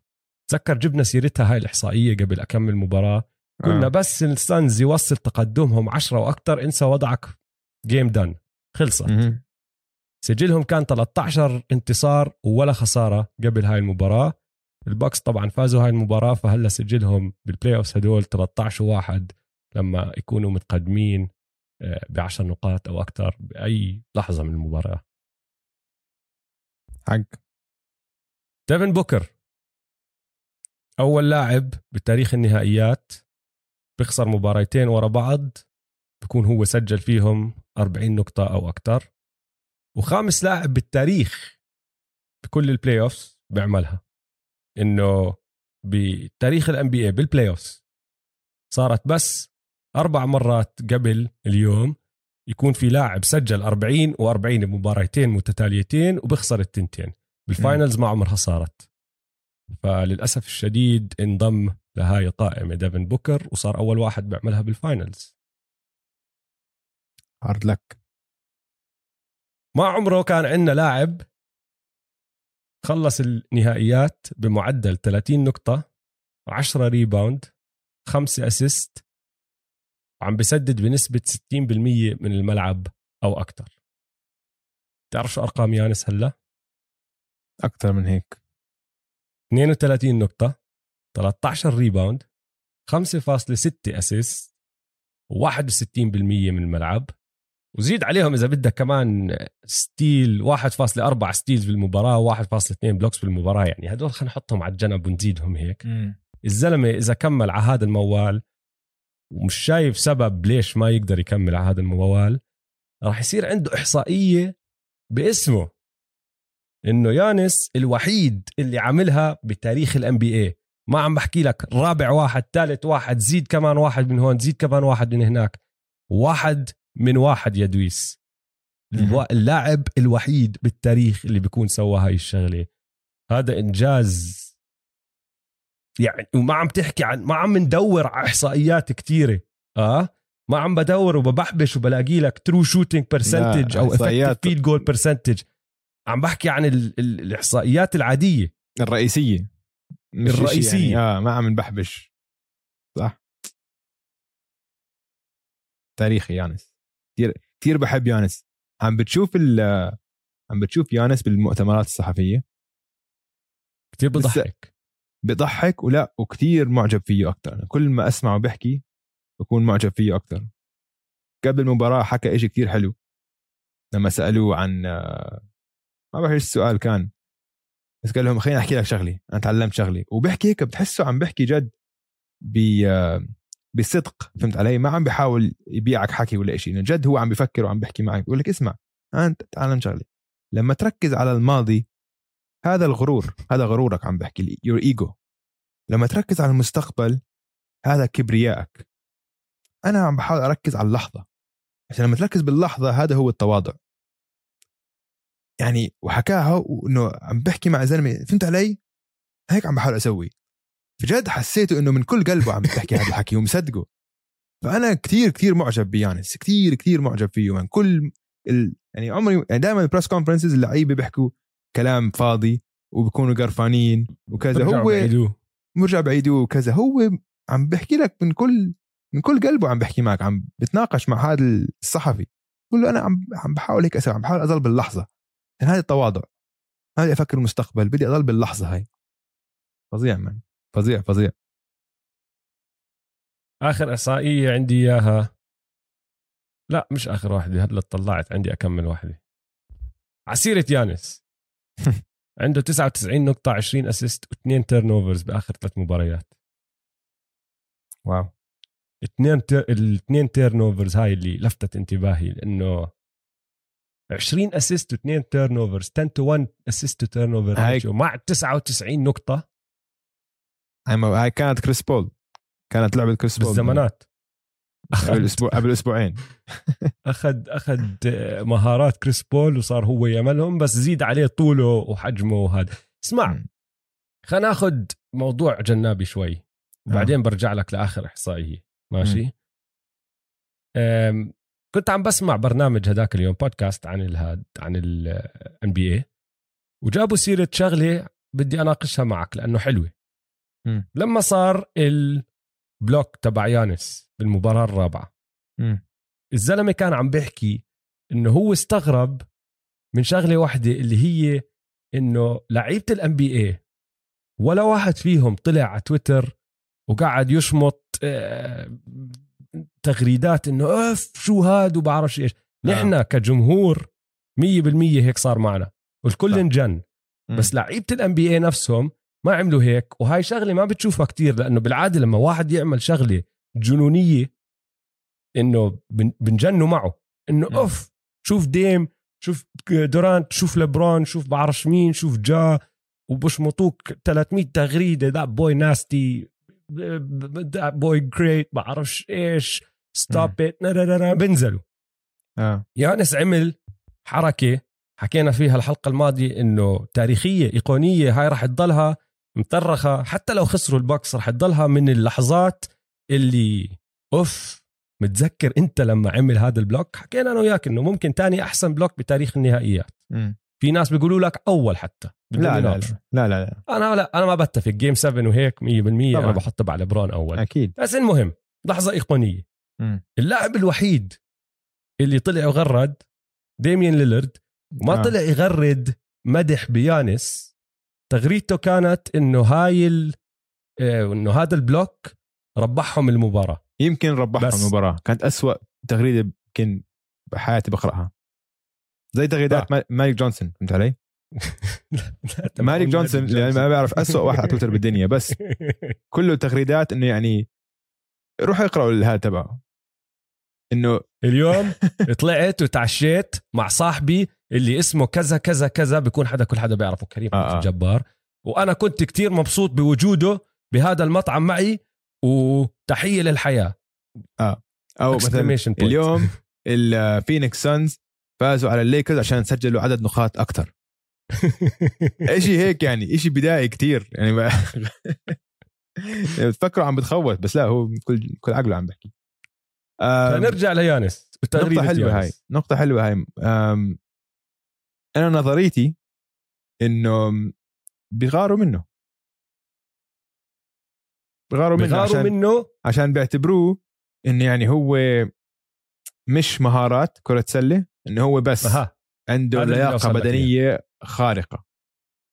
تذكر جبنا سيرتها هاي الإحصائية قبل أكم مباراة. قلنا آه. بس السانز يوصل تقدمهم 10 وأكثر انسى وضعك. game done خلصت. مهم. سجلهم كان 13 انتصار ولا خسارة قبل هاي المباراة. البوكس طبعا فازوا هاي المباراة فهلا سجلهم بال playoff هدول 13 واحد لما يكونوا متقدمين ب 10 نقاط أو أكثر بأي لحظة من المباراة. حق. ديفن بوكر. أول لاعب بتاريخ النهائيات بيخسر مباراتين ورا بعض بكون هو سجل فيهم 40 نقطة أو أكثر وخامس لاعب بالتاريخ بكل ال playoffs بيعملها. إنه بتاريخ ال NBA بال playoffs صارت بس أربع مرات قبل اليوم يكون في لاعب سجل 40 و40 بمباراتين متتاليتين وبيخسر التنتين. بال finals ما عمرها صارت. فللأسف الشديد انضم لهاي القائمه ديفن بوكر وصار أول واحد بيعملها بال finals. hard luck ما عمره كان عندنا لاعب خلص النهائيات بمعدل 30 نقطة 10 rebound 5 assist وعم بسدد بنسبة 60% من الملعب أو أكثر تعرف شو أرقام يانيس هلا؟ أكثر من هيك. 32 نقطة 13 rebound 5.6 assist و61% من الملعب. وزيد عليهم إذا بدك كمان steal 1.4 steals بالمباراة 1.2 blocks بالمباراة يعني هدول خلينا نحطهم على الجنب ونزيدهم هيك. الزلمة إذا كمل على هذا الموال ومش شايف سبب ليش ما يقدر يكمل على هذا الموال راح يصير عنده إحصائية باسمه. إنه يانيس الوحيد اللي عاملها بتاريخ ال NBA ما عم بحكي لك رابع واحد ثالث واحد زيد كمان واحد من هون زيد كمان واحد من هناك. واحد من واحد يا دويس. اللاعب الوحيد بالتاريخ اللي بيكون سوى هاي الشغلة. هذا إنجاز يعني وما عم تحكي عن ما عم ندور على إحصائيات كتيرة. آه؟ ما عم بدور وببحبش وبلاقي لك true shooting percentage أو إحصائيات- field goal percentage عم بحكي عن ال ال الإحصائيات العادية. الرئيسية. مش إشي الرئيسية. يعني آه ما عم نبحبش. صح؟ تاريخي يانس. كثير كثير بحب يانس. عم بتشوف ال عم بتشوف يانس بالمؤتمرات الصحفية؟ كتير بس- بضحك. بضحك ولا وكثير معجب فيه أكثر كل ما أسمعه بيحكي بكون معجب فيه أكثر قبل المباراة حكى إشي كتير حلو. لما سألوه عن ما بعرف إيش السؤال كان. بس قال لهم خليني أحكي لك شغلي. أنا تعلمت شغلي. وبيحكي هيك بتحسه عم بيحكي جد ب بصدق. فهمت علي؟ ما عم بيحاول يبيعك حكي ولا شيء جد هو عم بفكر وعم بيحكي معك. بيقول لك اسمع أنت تعلم شغلي. لما تركز على الماضي هذا الغرور هذا غرورك عم بحكي لي يور ايجو لما تركز على المستقبل هذا كبريائك. أنا عم بحاول أركز على اللحظة. عشان لما تركز باللحظة هذا هو التواضع. يعني وحكاها وإنه عم بحكي مع زلمة فهمت علي؟ هيك عم بحاول أسوي. بجد حسيته إنه من كل قلبه عم بحكي هذا الحكي ومصدقه فأنا كثير كثير معجب بيانيس كثير كثير معجب فيه من كل ال... يعني عمري يعني دائما ال press conferences اللعيبة بيحكوا كلام فاضي وبكونوا قرفانين وكذا. هو بعيدوه. بنرجع بعيدوه وكذا. هو عم بحكي لك من كل من كل قلبه عم بحكي معك عم بتناقش مع هذا الصحفي. بقول له أنا عم عم بحاول هيك أسوي عم بحاول أضل باللحظة. يعني هذا التواضع. هذا أفكر المستقبل. بدي أضل باللحظة هاي. فظيع من فظيع فظيع. آخر إحصائية عندي إياها. لا مش آخر واحدة. هلا طلعت عندي أكمل واحدة. عسيرة يانيس. عنده 99 نقطة 20 assist واثنين turnovers بآخر ثلاث مباريات. wow. اثنين الاثنين turnovers هاي اللي لفتت انتباهي لأنه 20 assist واثنين turnovers 10 to 1 assist to turnover مع 99 نقطة. هاي كانت كريس بول. كانت لعبة كريس بول. بالزمانات. قبل أسبوع قبل أسبوعين. اخذ أخذ مهارات كريس بول وصار هو يعملهم بس زيد عليه طوله وحجمه وهذا. اسمع خلينا ناخذ موضوع جانبي شوي. وبعدين آه. برجع لك لآخر إحصائية. ماشي؟ كنت عم بسمع برنامج هذاك اليوم بودكاست عن الهاد عن ال NBA وجابوا سيرة شغلة بدي أناقشها معك لأنه حلوة. م. لما صار ال block تبع يانيس بالمباراة الرابعة. م. الزلمة كان عم بيحكي إنه هو استغرب من شغلة واحدة اللي هي إنه لعيبة ال NBA ولا واحد فيهم طلع على تويتر وقعد يشمط آه، تغريدات إنه أوف شو هاد وبعرفش إيش. آه. نحن كجمهور 100% هيك صار معنا. والكل انجن. بس لعيبة ال NBA نفسهم ما عملوا هيك وهاي شغلة ما بتشوفها كتير لأنه بالعادة لما واحد يعمل شغلة جنونية إنه بنجنوا معه إنه أوف شوف Dame شوف دورانت شوف لبرون شوف بعرفش مين شوف جا وبشمطوك 300 تغريدة the boy nasty boy great بعرفش إيش stop it بنزلوا. آه. يانيس عمل حركة حكينا فيها الحلقة الماضية إنه تاريخية أيقونية هاي راح تضلها مطرخه حتى لو خسروا البوكس راح تضلها من اللحظات اللي أوف متذكر أنت لما عمل هذا ال block؟ حكينا أنا وياك إنه ممكن تاني أحسن block بتاريخ النهائيات. م. في ناس بيقولوا لك أول حتى. لا لا, لا لا لا لا. أنا لا أنا ما بتفق. game 7 وهيك 100% طبعا. أنا بحطه على لبرون أول. أكيد. بس المهم لحظة أيقونية. اللاعب الوحيد اللي طلع وغرد ديميان ليلرد. ما آه. طلع يغرد مدح بيانيس. تغريدته كانت إنه هاي ال... آه، إنه هذا ال block ربحهم المباراة. يمكن ربحهم المباراة. كانت أسوأ تغريدة يمكن بحياتي بقرأها. زي تغريدات آه. مالك جونسون فهمت علي؟ مالك جونسون يعني ما بعرف أسوأ واحد على تويتر بالدنيا بس كله تغريدات إنه يعني روحوا اقرأوا الهاد تبعه إنه اليوم طلعت وتعشيت مع صاحبي اللي اسمه كذا كذا كذا بيكون حدا كل حدا بيعرفه كريم آه, آه. جبار وأنا كنت كتير مبسوط بوجوده بهذا المطعم معي وتحية للحياة. آه. أو مثلا اليوم الفينيكس سانز فازوا على الليكرز عشان سجلوا عدد نقاط أكثر إشي هيك يعني إشي بدائي كتير. يعني بتفكروا عم بتخوت بس لا هو كل كل عقله عم بحكي نرجع ليانس نقطة حلوة يانس. هاي نقطة حلوة هاي. أنا نظريتي إنه بيغاروا منه. بيغاروا منه بيغاروا عشان منه؟ عشان بيعتبروه إنه يعني هو مش مهارات كرة سلة إنه هو بس أها. عنده لياقة بدنية خارقة.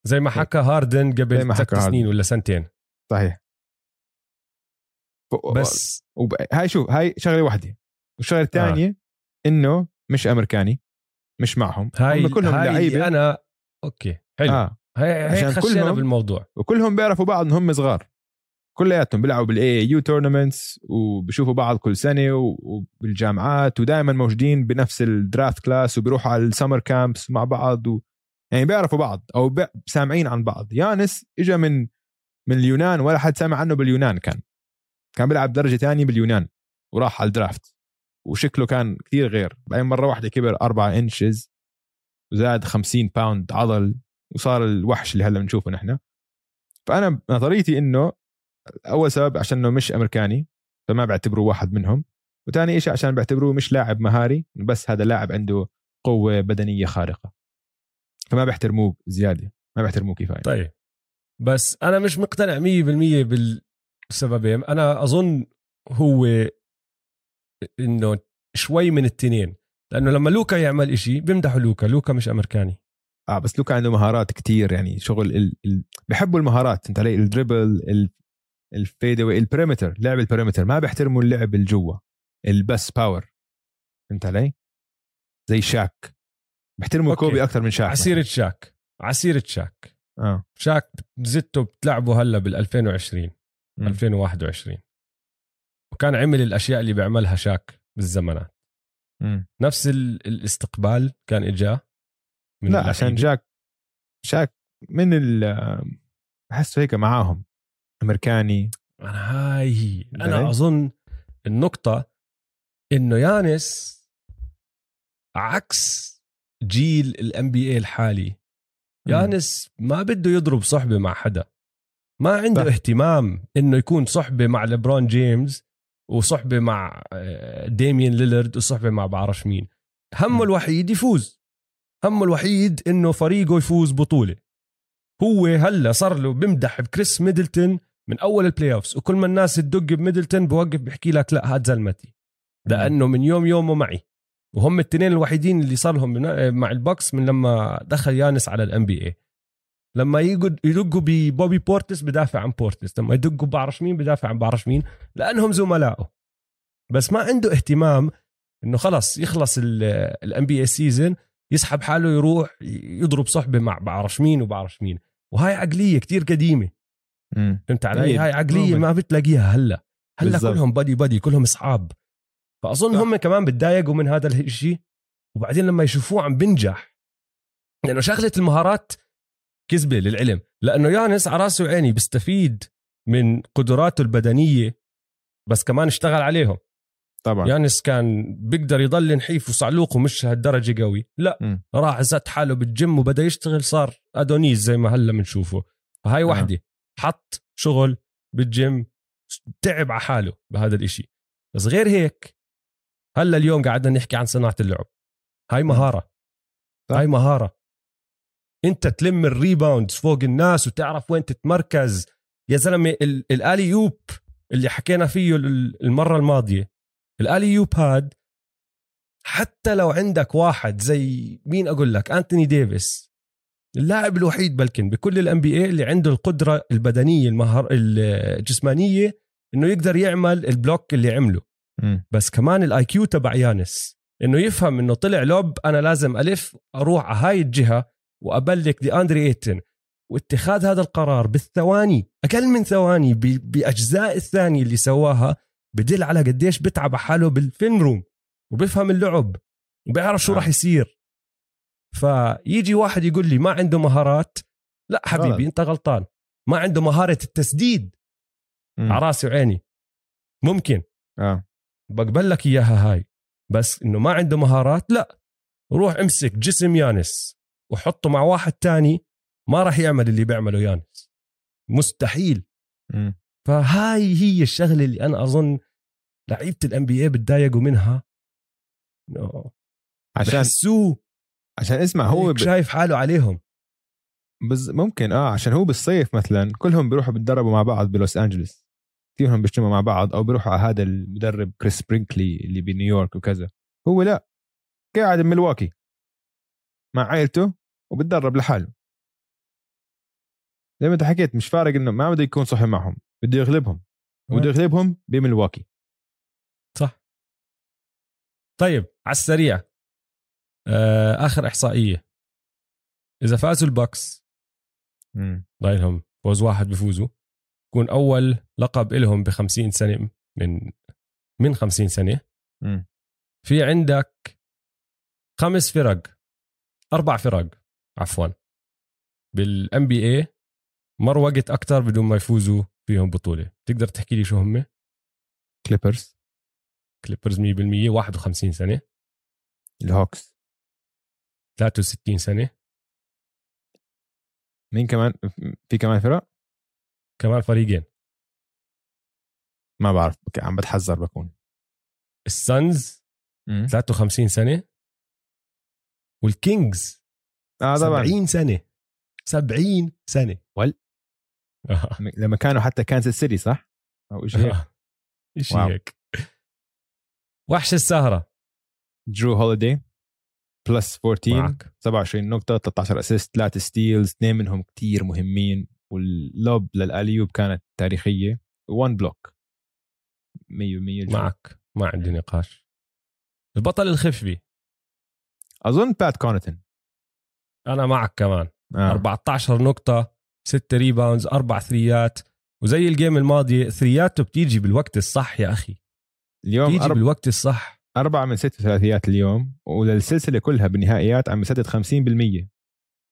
زي ما حكى هاردن قبل ست سنين ولا سنتين. صحيح. بس وب... هاي شوف هاي شغلة واحدة والشغلة الثانية آه. إنه مش أمريكاني مش معهم. هاي هم كلهم هاي لعيبة. أنا okay حلو. آه. هي هيك كلهم- بالموضوع. وكلهم بيعرفوا بعض ان هم صغار. كلياتهم بيلعبوا بال AAU tournaments وبشوفوا بعض كل سنة وبالجامعات ودائما موجودين بنفس ال draft class وبيروحوا على ال summer camps مع بعض و... يعني بيعرفوا بعض أو. سامعين عن بعض. يانس اجى من من اليونان ولا حد سامع عنه باليونان كان. كان بيلعب درجة ثانية باليونان وراح على الدرافت. وشكله كان كثير غير. بعدين مرة واحدة كبر 4 انشز وزاد 50 باوند عضل وصار الوحش اللي هلا بنشوفه نحن. فأنا نظريتي إنه أول سبب عشان إنه مش أمريكاني فما بعتبره واحد منهم. وثاني شيء عشان بعتبروه مش لاعب مهاري بس هذا لاعب عنده قوة بدنية خارقة. فما بيحترموه زيادة. ما بيحترموه كفاية. طيب. بس أنا مش مقتنع 100% بالسببين أنا أظن هو إنه شوي من التنين لأنه لما لوكا يعمل إشي بيمدحوا لوكا لوكا مش أمريكاني. آه بس لوكا عنده مهارات كتير يعني شغل ال... ال... بحبوا المهارات. أنت علي الدريبل ال... الفيدوي البريمتر لعب البريمتر ما بيحترموا اللعب الجوا البس باور فهمت علي؟ زي شاك. بيحترموا. كوبي أكثر من شاك عسيرة شاك. عسيرة شاك. آه. شاك زدته بتلعبه هلأ بال 2020 مم. 2021 وكان عمل الأشياء اللي بيعملها شاك بالزمانات. نفس ال- الاستقبال كان اجاه من لا عشان. جاك شاك من ال بحسه هيك معاهم أمريكاني أنا هاي هي؟ أنا أظن النقطة إنه يانس عكس جيل ال NBA الحالي يانس ما بده يضرب صحبة مع حدا ما عنده صح. اهتمام إنه يكون صحبة مع ليبرون جيمس وصحبة مع آه، ديميان ليلرد وصحبة مع بعرفش مين. همه. الوحيد يفوز. همه الوحيد إنه فريقه يفوز بطولة. هو هلا صار له بمدح بكريس ميدلتون من أول ال playoffs وكل ما الناس تدق بميدلتون بوقف بحكي لك لا هاد زلمتي. لأنه من يوم يومه معي. وهم التنين الوحيدين اللي صار لهم بنا- مع البوكس من لما دخل يانس على ال NBA لما يدقوا ببوبي بورتس بدافع عن بورتس لما يدقوا بعرف مين بدافع عن بعرف مين لأنهم زملائه بس ما عنده اهتمام إنه خلص يخلص ال NBA season يسحب حاله يروح يضرب صحبة مع بعرف مين وبعرف مين وهاي عقلية كتير قديمة. فهمت علي أكيد. هاي عقلية. ما بتلاقيها هلا هلا بالضبط. كلهم بدي بدي كلهم أصحاب فأظن. هم كمان بتضايقوا من هذا الشيء وبعدين لما يشوفوه عم بنجح لأنه شغلة المهارات كذبة للعلم. لأنه يانس على رأسه وعيني بيستفيد من قدراته البدنية بس كمان اشتغل عليهم. طبعا. يانس كان بيقدر يضل نحيف وصعلوق ومش هالدرجة قوي. لا مم. راح زت حاله بالجيم وبدأ يشتغل صار أدونيس زي ما هلا بنشوفه. فهاي آه. وحدة. حط شغل بالجيم تعب على حاله بهذا الإشي. بس غير هيك هلا اليوم قعدنا نحكي عن صناعة اللعب. هاي مهارة. صح. هاي مهارة. انت تلم ال rebounds فوق الناس وتعرف وين تتمركز. يا زلمة ال- ال alley-oop اللي حكينا فيه ال- المرة الماضية. ال alley-oop هاد حتى لو عندك واحد زي مين أقول لك؟ أنتوني ديفيس. اللاعب الوحيد بلكن بكل ال NBA اللي عنده القدرة البدنية المهارة الجسمانية إنه يقدر يعمل ال block اللي عمله. بس كمان ال IQ تبع يانس إنه يفهم إنه طلع lob أنا لازم ألف أروح على هاي الجهه و a block دي اندري إيتن واتخاذ هذا القرار بالثواني أقل من ثواني بأجزاء الثانية اللي سواها بدل على قديش بتعب حاله بال film room وبفهم اللعب وبيعرف شو آه. راح يصير. فيجي واحد يقول لي ما عنده مهارات لا حبيبي غلط. أنت غلطان ما عنده مهارة التسديد. على راسي وعيني. ممكن. آه. بقبل لك إياها هاي. بس إنه ما عنده مهارات لا. روح امسك جسم يانس. وحطه مع واحد تاني ما راح يعمل اللي بيعمله يانس. مستحيل. مم. فهاي هي الشغلة اللي أنا أظن لعيبة ال NBA بتضايقوا منها. إنه عشان بحسوه. عشان اسمع هو هو ب... شايف حاله عليهم. بز... ممكن آه عشان هو بالصيف مثلا كلهم بيروحوا بيتدربوا مع بعض بلوس انجلوس كثيرهم بيجتمعوا مع بعض أو بيروحوا على هذا المدرب كريس برينكلي اللي بنيويورك وكذا. هو لا قاعد بملواكي مع عائلته. وبتدرب لحاله. زي ما انت حكيت مش فارق إنه ما بده يكون صحبة معهم بده يغلبهم. وبده يغلبهم بملواكي. صح. طيب على السريع. آه آخر إحصائية. إذا فازوا البكس ضايلهم فوز واحد بفوزوا يكون أول لقب لهم ب 50 سنة من من 50 سنة. مم. في عندك خمس فرق أربع فرق. عفوا. بال NBA مر وقت أكثر بدون ما يفوزوا فيهم بطولة. تقدر تحكي لي شو هم؟ كليبرز كليبرز 100% 51 سنة. الهوكس 63 سنة. مين كمان؟ في كمان فرق؟ كمان فريقين. ما بعرف. عم بتحذر بكون. السانز مم. 53 سنة. والكينجز آه طبعا. 70 سنة. 70 سنة. وال؟ آه. لما كانوا حتى كانساس سيتي صح؟ أو شيء هيك؟ شيء واو. هيك؟ وحش السهرة. جرو هوليدي plus 14 معك. 27 نقطة 13 assist 3 steals اثنين منهم كتير مهمين وال lob لل alley-oop كانت تاريخية. 1 block 100% معك. ما عندي نقاش. البطل الخفي. أظن بات كونتن أنا معك كمان. آه. 14 نقطة 6 rebounds 4 ثريات وزي ال game الماضي ثرياته بتيجي بالوقت الصح يا أخي. اليوم بتيجي أرب... بالوقت الصح. أربعة من ست ثلاثيات اليوم وللسلسلة كلها بالنهائيات عم يسدد 50%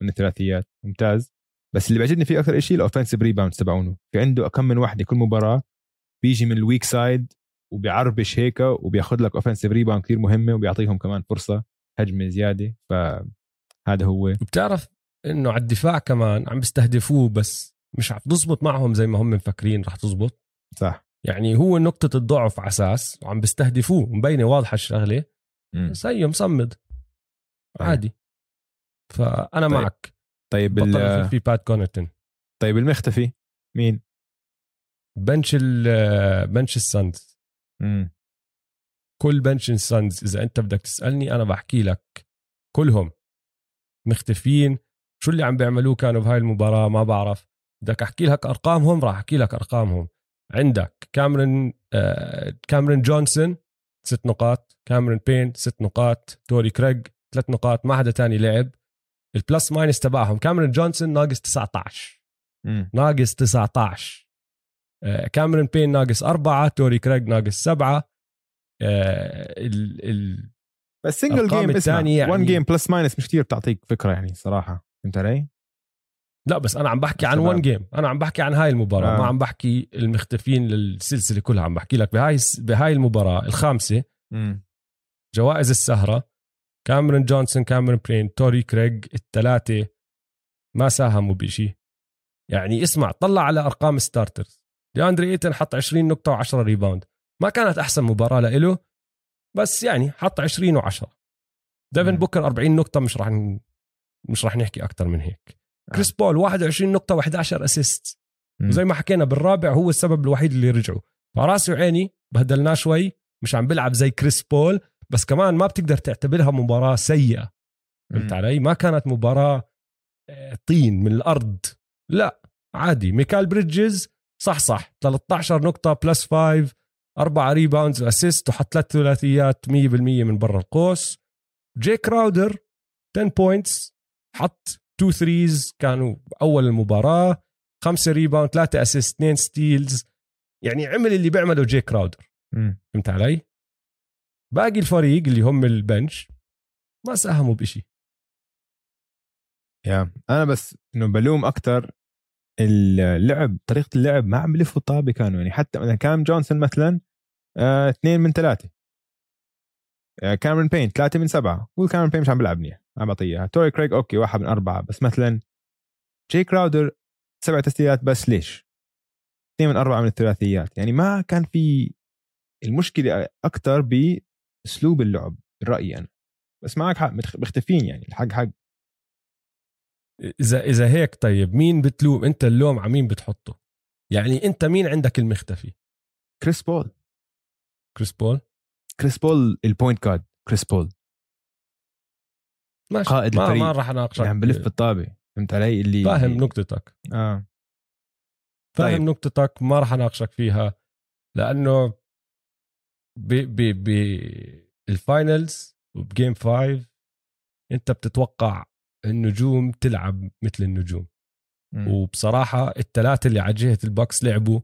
من الثلاثيات. ممتاز. بس اللي بيعجبني فيه أكثر شيء ال offensive rebounds تبعونه. في عنده كم من وحدة كل مباراة بيجي من ال weak side وبيعربش هيك وبياخذ لك اوفنسيف ريباوند كثير مهمة وبيعطيهم كمان فرصة هجمة زيادة. فهذا هو. وبتعرف إنه على الدفاع كمان عم بيستهدفوه بس مش عم تزبط معهم زي ما هم مفكرين رح تزبط صح. يعني هو نقطة الضعف على أساس وعم بيستهدفوه مبينة واضحة الشغلة. بس هي مصمد. أيوة. عادي. فأنا طيب. معك. طيب بطل ال... في بات كونتن طيب المختفي. مين؟ bench ال bench السانز. مم. كل bench السانز إذا أنت بدك تسألني أنا بحكي لك كلهم. مختفيين شو اللي عم بيعملوه كانوا بهاي المباراة؟ ما بعرف. بدك أحكي لك أرقامهم؟ راح أحكي لك أرقامهم. عندك كامرون آه كامرون جونسون ست نقاط كامرون بين ست نقاط توري كريج ثلاث نقاط ما حدا تاني لعب. ال plus minus تبعهم كامرون جونسون ناقص 19 مم. ناقص 19 آه، كاميرون بين ناقص أربعة توري كريج ناقص سبعة. آه، ال ال بس single game التانية يعني- 1 game plus minus مش كثير بتعطيك فكرة يعني صراحة فهمت علي؟ لا بس أنا عم بحكي عن تمام. one game أنا عم بحكي عن هاي المباراة آه. ما عم بحكي المختفين للسلسلة كلها عم بحكي لك بهاي بهاي المباراة الخامسة مم. جوائز السهرة كاميرون جونسون كاميرون بين توري كريج الثلاثة ما ساهموا بشيء يعني اسمع طلع على أرقام starters دياندري ايتن حط 20 نقطة و10 rebound ما كانت أحسن مباراة لإله بس يعني حط 20 و10 ديفن. بوكر 40 نقطة مش راح ن... مش راح نحكي أكثر من هيك. كريس بول 21 نقطة و11 assist. وزي ما حكينا بالرابع هو السبب الوحيد اللي رجعوا. فراسي وعيني بهدلناه شوي مش عم بيلعب زي كريس بول بس كمان ما بتقدر تعتبرها مباراة سيئة. فهمت. علي؟ ما كانت مباراة آه، طين من الأرض. لا عادي. ميكال بريدجز صح صح. 13 نقطة plus 5 أربعة rebounds و assist وحط ثلاث ثلاثيات 100% من برا القوس. جي كراودر 10 points حط 2 threes كانوا أول المباراة. خمسة rebound ثلاثة assist اثنين steals يعني عمل اللي بيعمله جي كراودر. فهمت علي؟ باقي الفريق اللي هم ال bench ما ساهموا بشيء يا أنا بس إنه بلوم أكثر اللعب طريقة اللعب ما عم بلفوا الطابه كانوا يعني حتى مثلا كام جونسون مثلا آه، اثنين من ثلاثة. آه، كاميرون بين ثلاثة من سبعة. والكاميرون بين مش عم بيلعب منيح. عم بعطيه إياها. توري كريج okay واحد من أربعة. بس مثلا جي كراودر سبع تسديدات بس ليش؟ اثنين من أربعة من الثلاثيات. يعني ما كان في المشكلة أكثر بأسلوب اللعب برأيي أنا. بس معك حق مختفين يعني الحق حق. إذا إذا هيك طيب مين بتلوم؟ أنت اللوم على مين بتحطه؟ يعني أنت مين عندك المختفي؟ كريس بول كريس بول كريس بول ال point guard كريس بول ماشي. قائد ما, الفريق. ما راح أناقشك. اللي عم بلف بالطابة. فهمت علي؟ اللي فاهم نقطتك. آه. فاهم طيب. نقطتك ما راح أناقشك فيها لأنه ب ب ب ال finals وب game 5 أنت بتتوقع النجوم تلعب مثل النجوم. مم. وبصراحة الثلاثة اللي على جهة البوكس لعبوا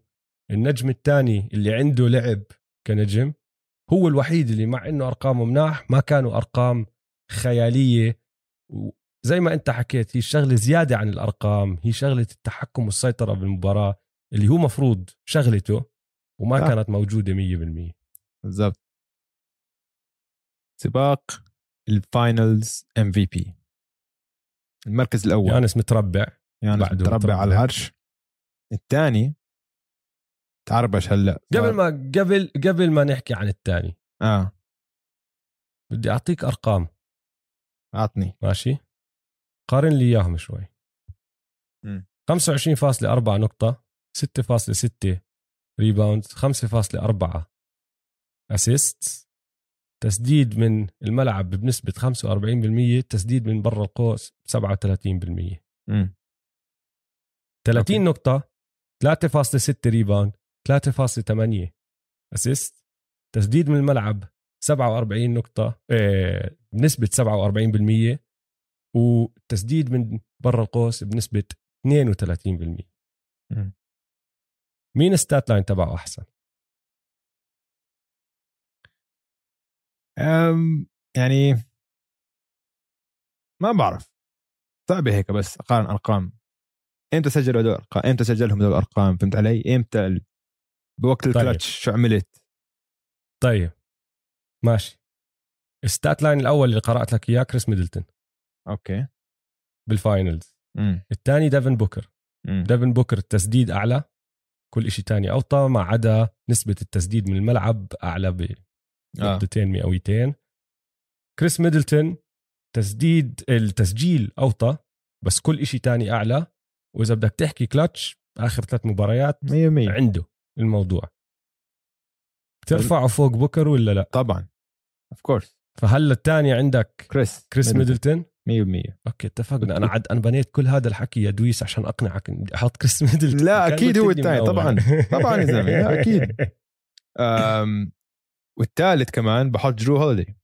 النجم الثاني اللي عنده لعب كنجم هو الوحيد اللي مع إنه أرقامه مناح ما كانوا أرقام خيالية. وزي ما أنت حكيت هي شغلة زيادة عن الأرقام هي شغلة التحكم والسيطرة بالمباراة اللي هو مفروض شغلته وما صح. كانت موجودة 100% بالضبط. سباق ال finals MVP المركز الأول. يانس متربع. بعده متربع متربع. على العرش الثاني تعربش هلا؟ قبل ما قبل قبل ما نحكي عن الثاني آه. بدي أعطيك أرقام. أعطني. ماشي. قارن لي إياهم شوي. مم. 25.4 نقطة 6.6 rebound 5.4 assist تسديد من الملعب بنسبة 45% تسديد من برا القوس ب 37% مم. 30 okay. نقطة 3.6 rebound 3.8 assist تسديد من الملعب 47 نقطة آه، بنسبة 47% وتسديد من برا القوس بنسبة 32% مم. مين الستات لاين تبعه أحسن؟ أم يعني ما بعرف. صعبة هيك بس اقارن أرقام. إمتى سجلوا هدول الارقام إمتى سجلهم هدول الارقام فهمت علي؟ إمتى. بوقت الكلتش شو عملت؟ طيب. ماشي. ال stat line الأول اللي قرأت لك إياه كريس ميدلتون. okay. بال finals. الثاني ديفن بوكر. امم ديفن بوكر التسديد أعلى. كل إشي تاني أوطى ما عدا نسبة التسديد من الملعب أعلى ب آه. نقطتين مئويتين. كريس ميدلتون تسديد التسجيل أوطى بس كل إشي تاني أعلى. وإذا بدك تحكي كلتش آخر ثلاث مباريات 100% عنده. الموضوع. ترفعه فوق بوكر ولا لا؟ طبعا. of course فهلا الثاني عندك كريس كريس ميدلتون 100% okay اتفقنا. أنا عد أنا بنيت كل هذا الحكي يا دويس عشان أقنعك بدي أحط كريس ميدلتون لا، قلت هو الثاني،. طبعاً. طبعاً يا أكيد. أم... والثالث كمان بحط جرو هوليدي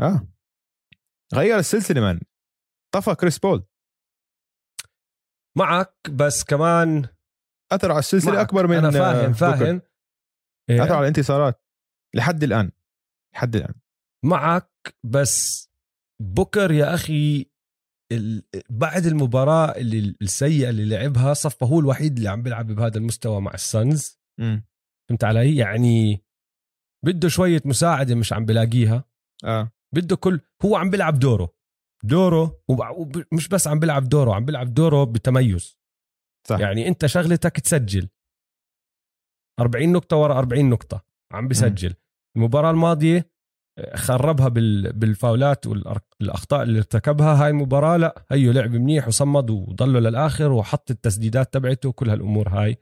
آه. غير السلسلة مان طفى كريس بول معك بس كمان أثر على السلسلة معك. أكبر من أنا فاهم. فاهم. إيه، أثر على الانتصارات. لحد الآن. لحد الآن. معك بس بوكر يا أخي ال... بعد المباراة اللي السيئة اللي لعبها صفى هو الوحيد اللي عم بيلعب بهذا المستوى مع السنز فهمت علي؟ يعني بده شوية مساعدة مش عم بلاقيها. آه. بده كل هو عم بيلعب دوره. دوره ومش بس عم بيلعب دوره عم بيلعب دوره بتميز. صح. يعني انت شغلتك تسجل. 40 نقطة ورا 40 نقطة عم بسجل المباراة الماضية آه، خربها بال- بال fouls والاخطاء اللي ارتكبها. هاي المباراة لا هيو لعب منيح وصمد وضله للآخر وحط التسديدات تبعته وكل هالأمور هاي.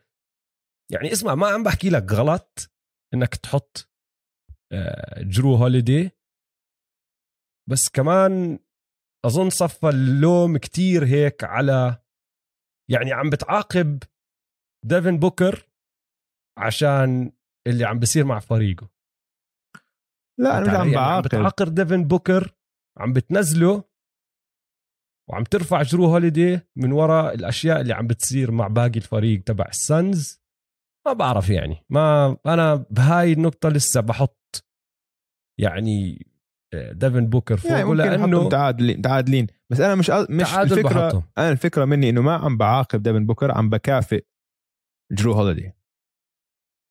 يعني اسمع ما عم بحكي لك غلط إنك تحط آه، جرو هوليدي بس كمان أظن صفى اللوم كتير هيك على يعني عم بتعاقب ديفن بوكر عشان اللي عم بصير مع فريقه. لا أنا مش عم يعني بعاقب. بتعاقب ديفن بوكر عم بتنزله وعم ترفع جرو هوليدي من وراء الأشياء اللي عم بتصير مع باقي الفريق تبع السنز ما بعرف يعني ما أنا بهاي النقطة لسه بحط يعني ديفن بوكر فوقه يعني لأنه نحطهم تعادلين تعادلين. بس أنا مش مش الفكرة بحطهم. أنا الفكرة مني إنه ما عم بعاقب ديفن بوكر عم بكافئ جرو هوليدي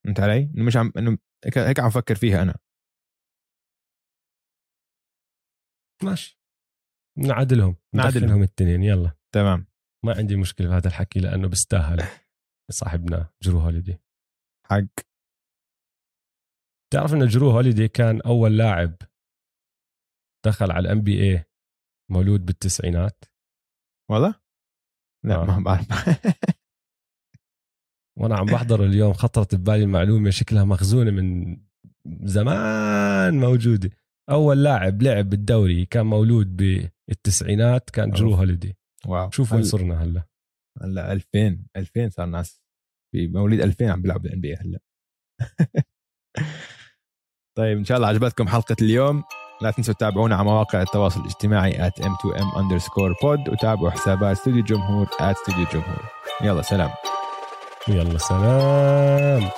فهمت علي؟ إنه مش عم إنه هيك هيك عم فكر فيها أنا. ماشي. نعادلهم. نعادلهم. الاثنين يلا. تمام. ما عندي مشكلة بهذا الحكي لأنه بيستاهل صاحبنا جرو هوليدي حق. تعرف إن جرو هوليدي كان أول لاعب دخل على ال NBA مولود بالتسعينات؟ والله؟ لا آه. ما بعرف. وأنا عم بحضر اليوم خطرت ببالي المعلومة شكلها مخزونة من زمان موجودة. أول لاعب لعب بالدوري كان مولود بالتسعينات كان جرو. هوليدي wow. شوف وين صرنا هلا. هلا 2000 2000 صار ناس في مواليد 2000 عم بيلعبوا بال NBA هلا. طيب إن شاء الله عجبتكم حلقة اليوم. لا تنسوا تتابعونا على مواقع التواصل الاجتماعي at m2m underscore pod وتابعوا حسابات استوديو الجمهور at استوديو الجمهور يلا سلام. يلا سلام.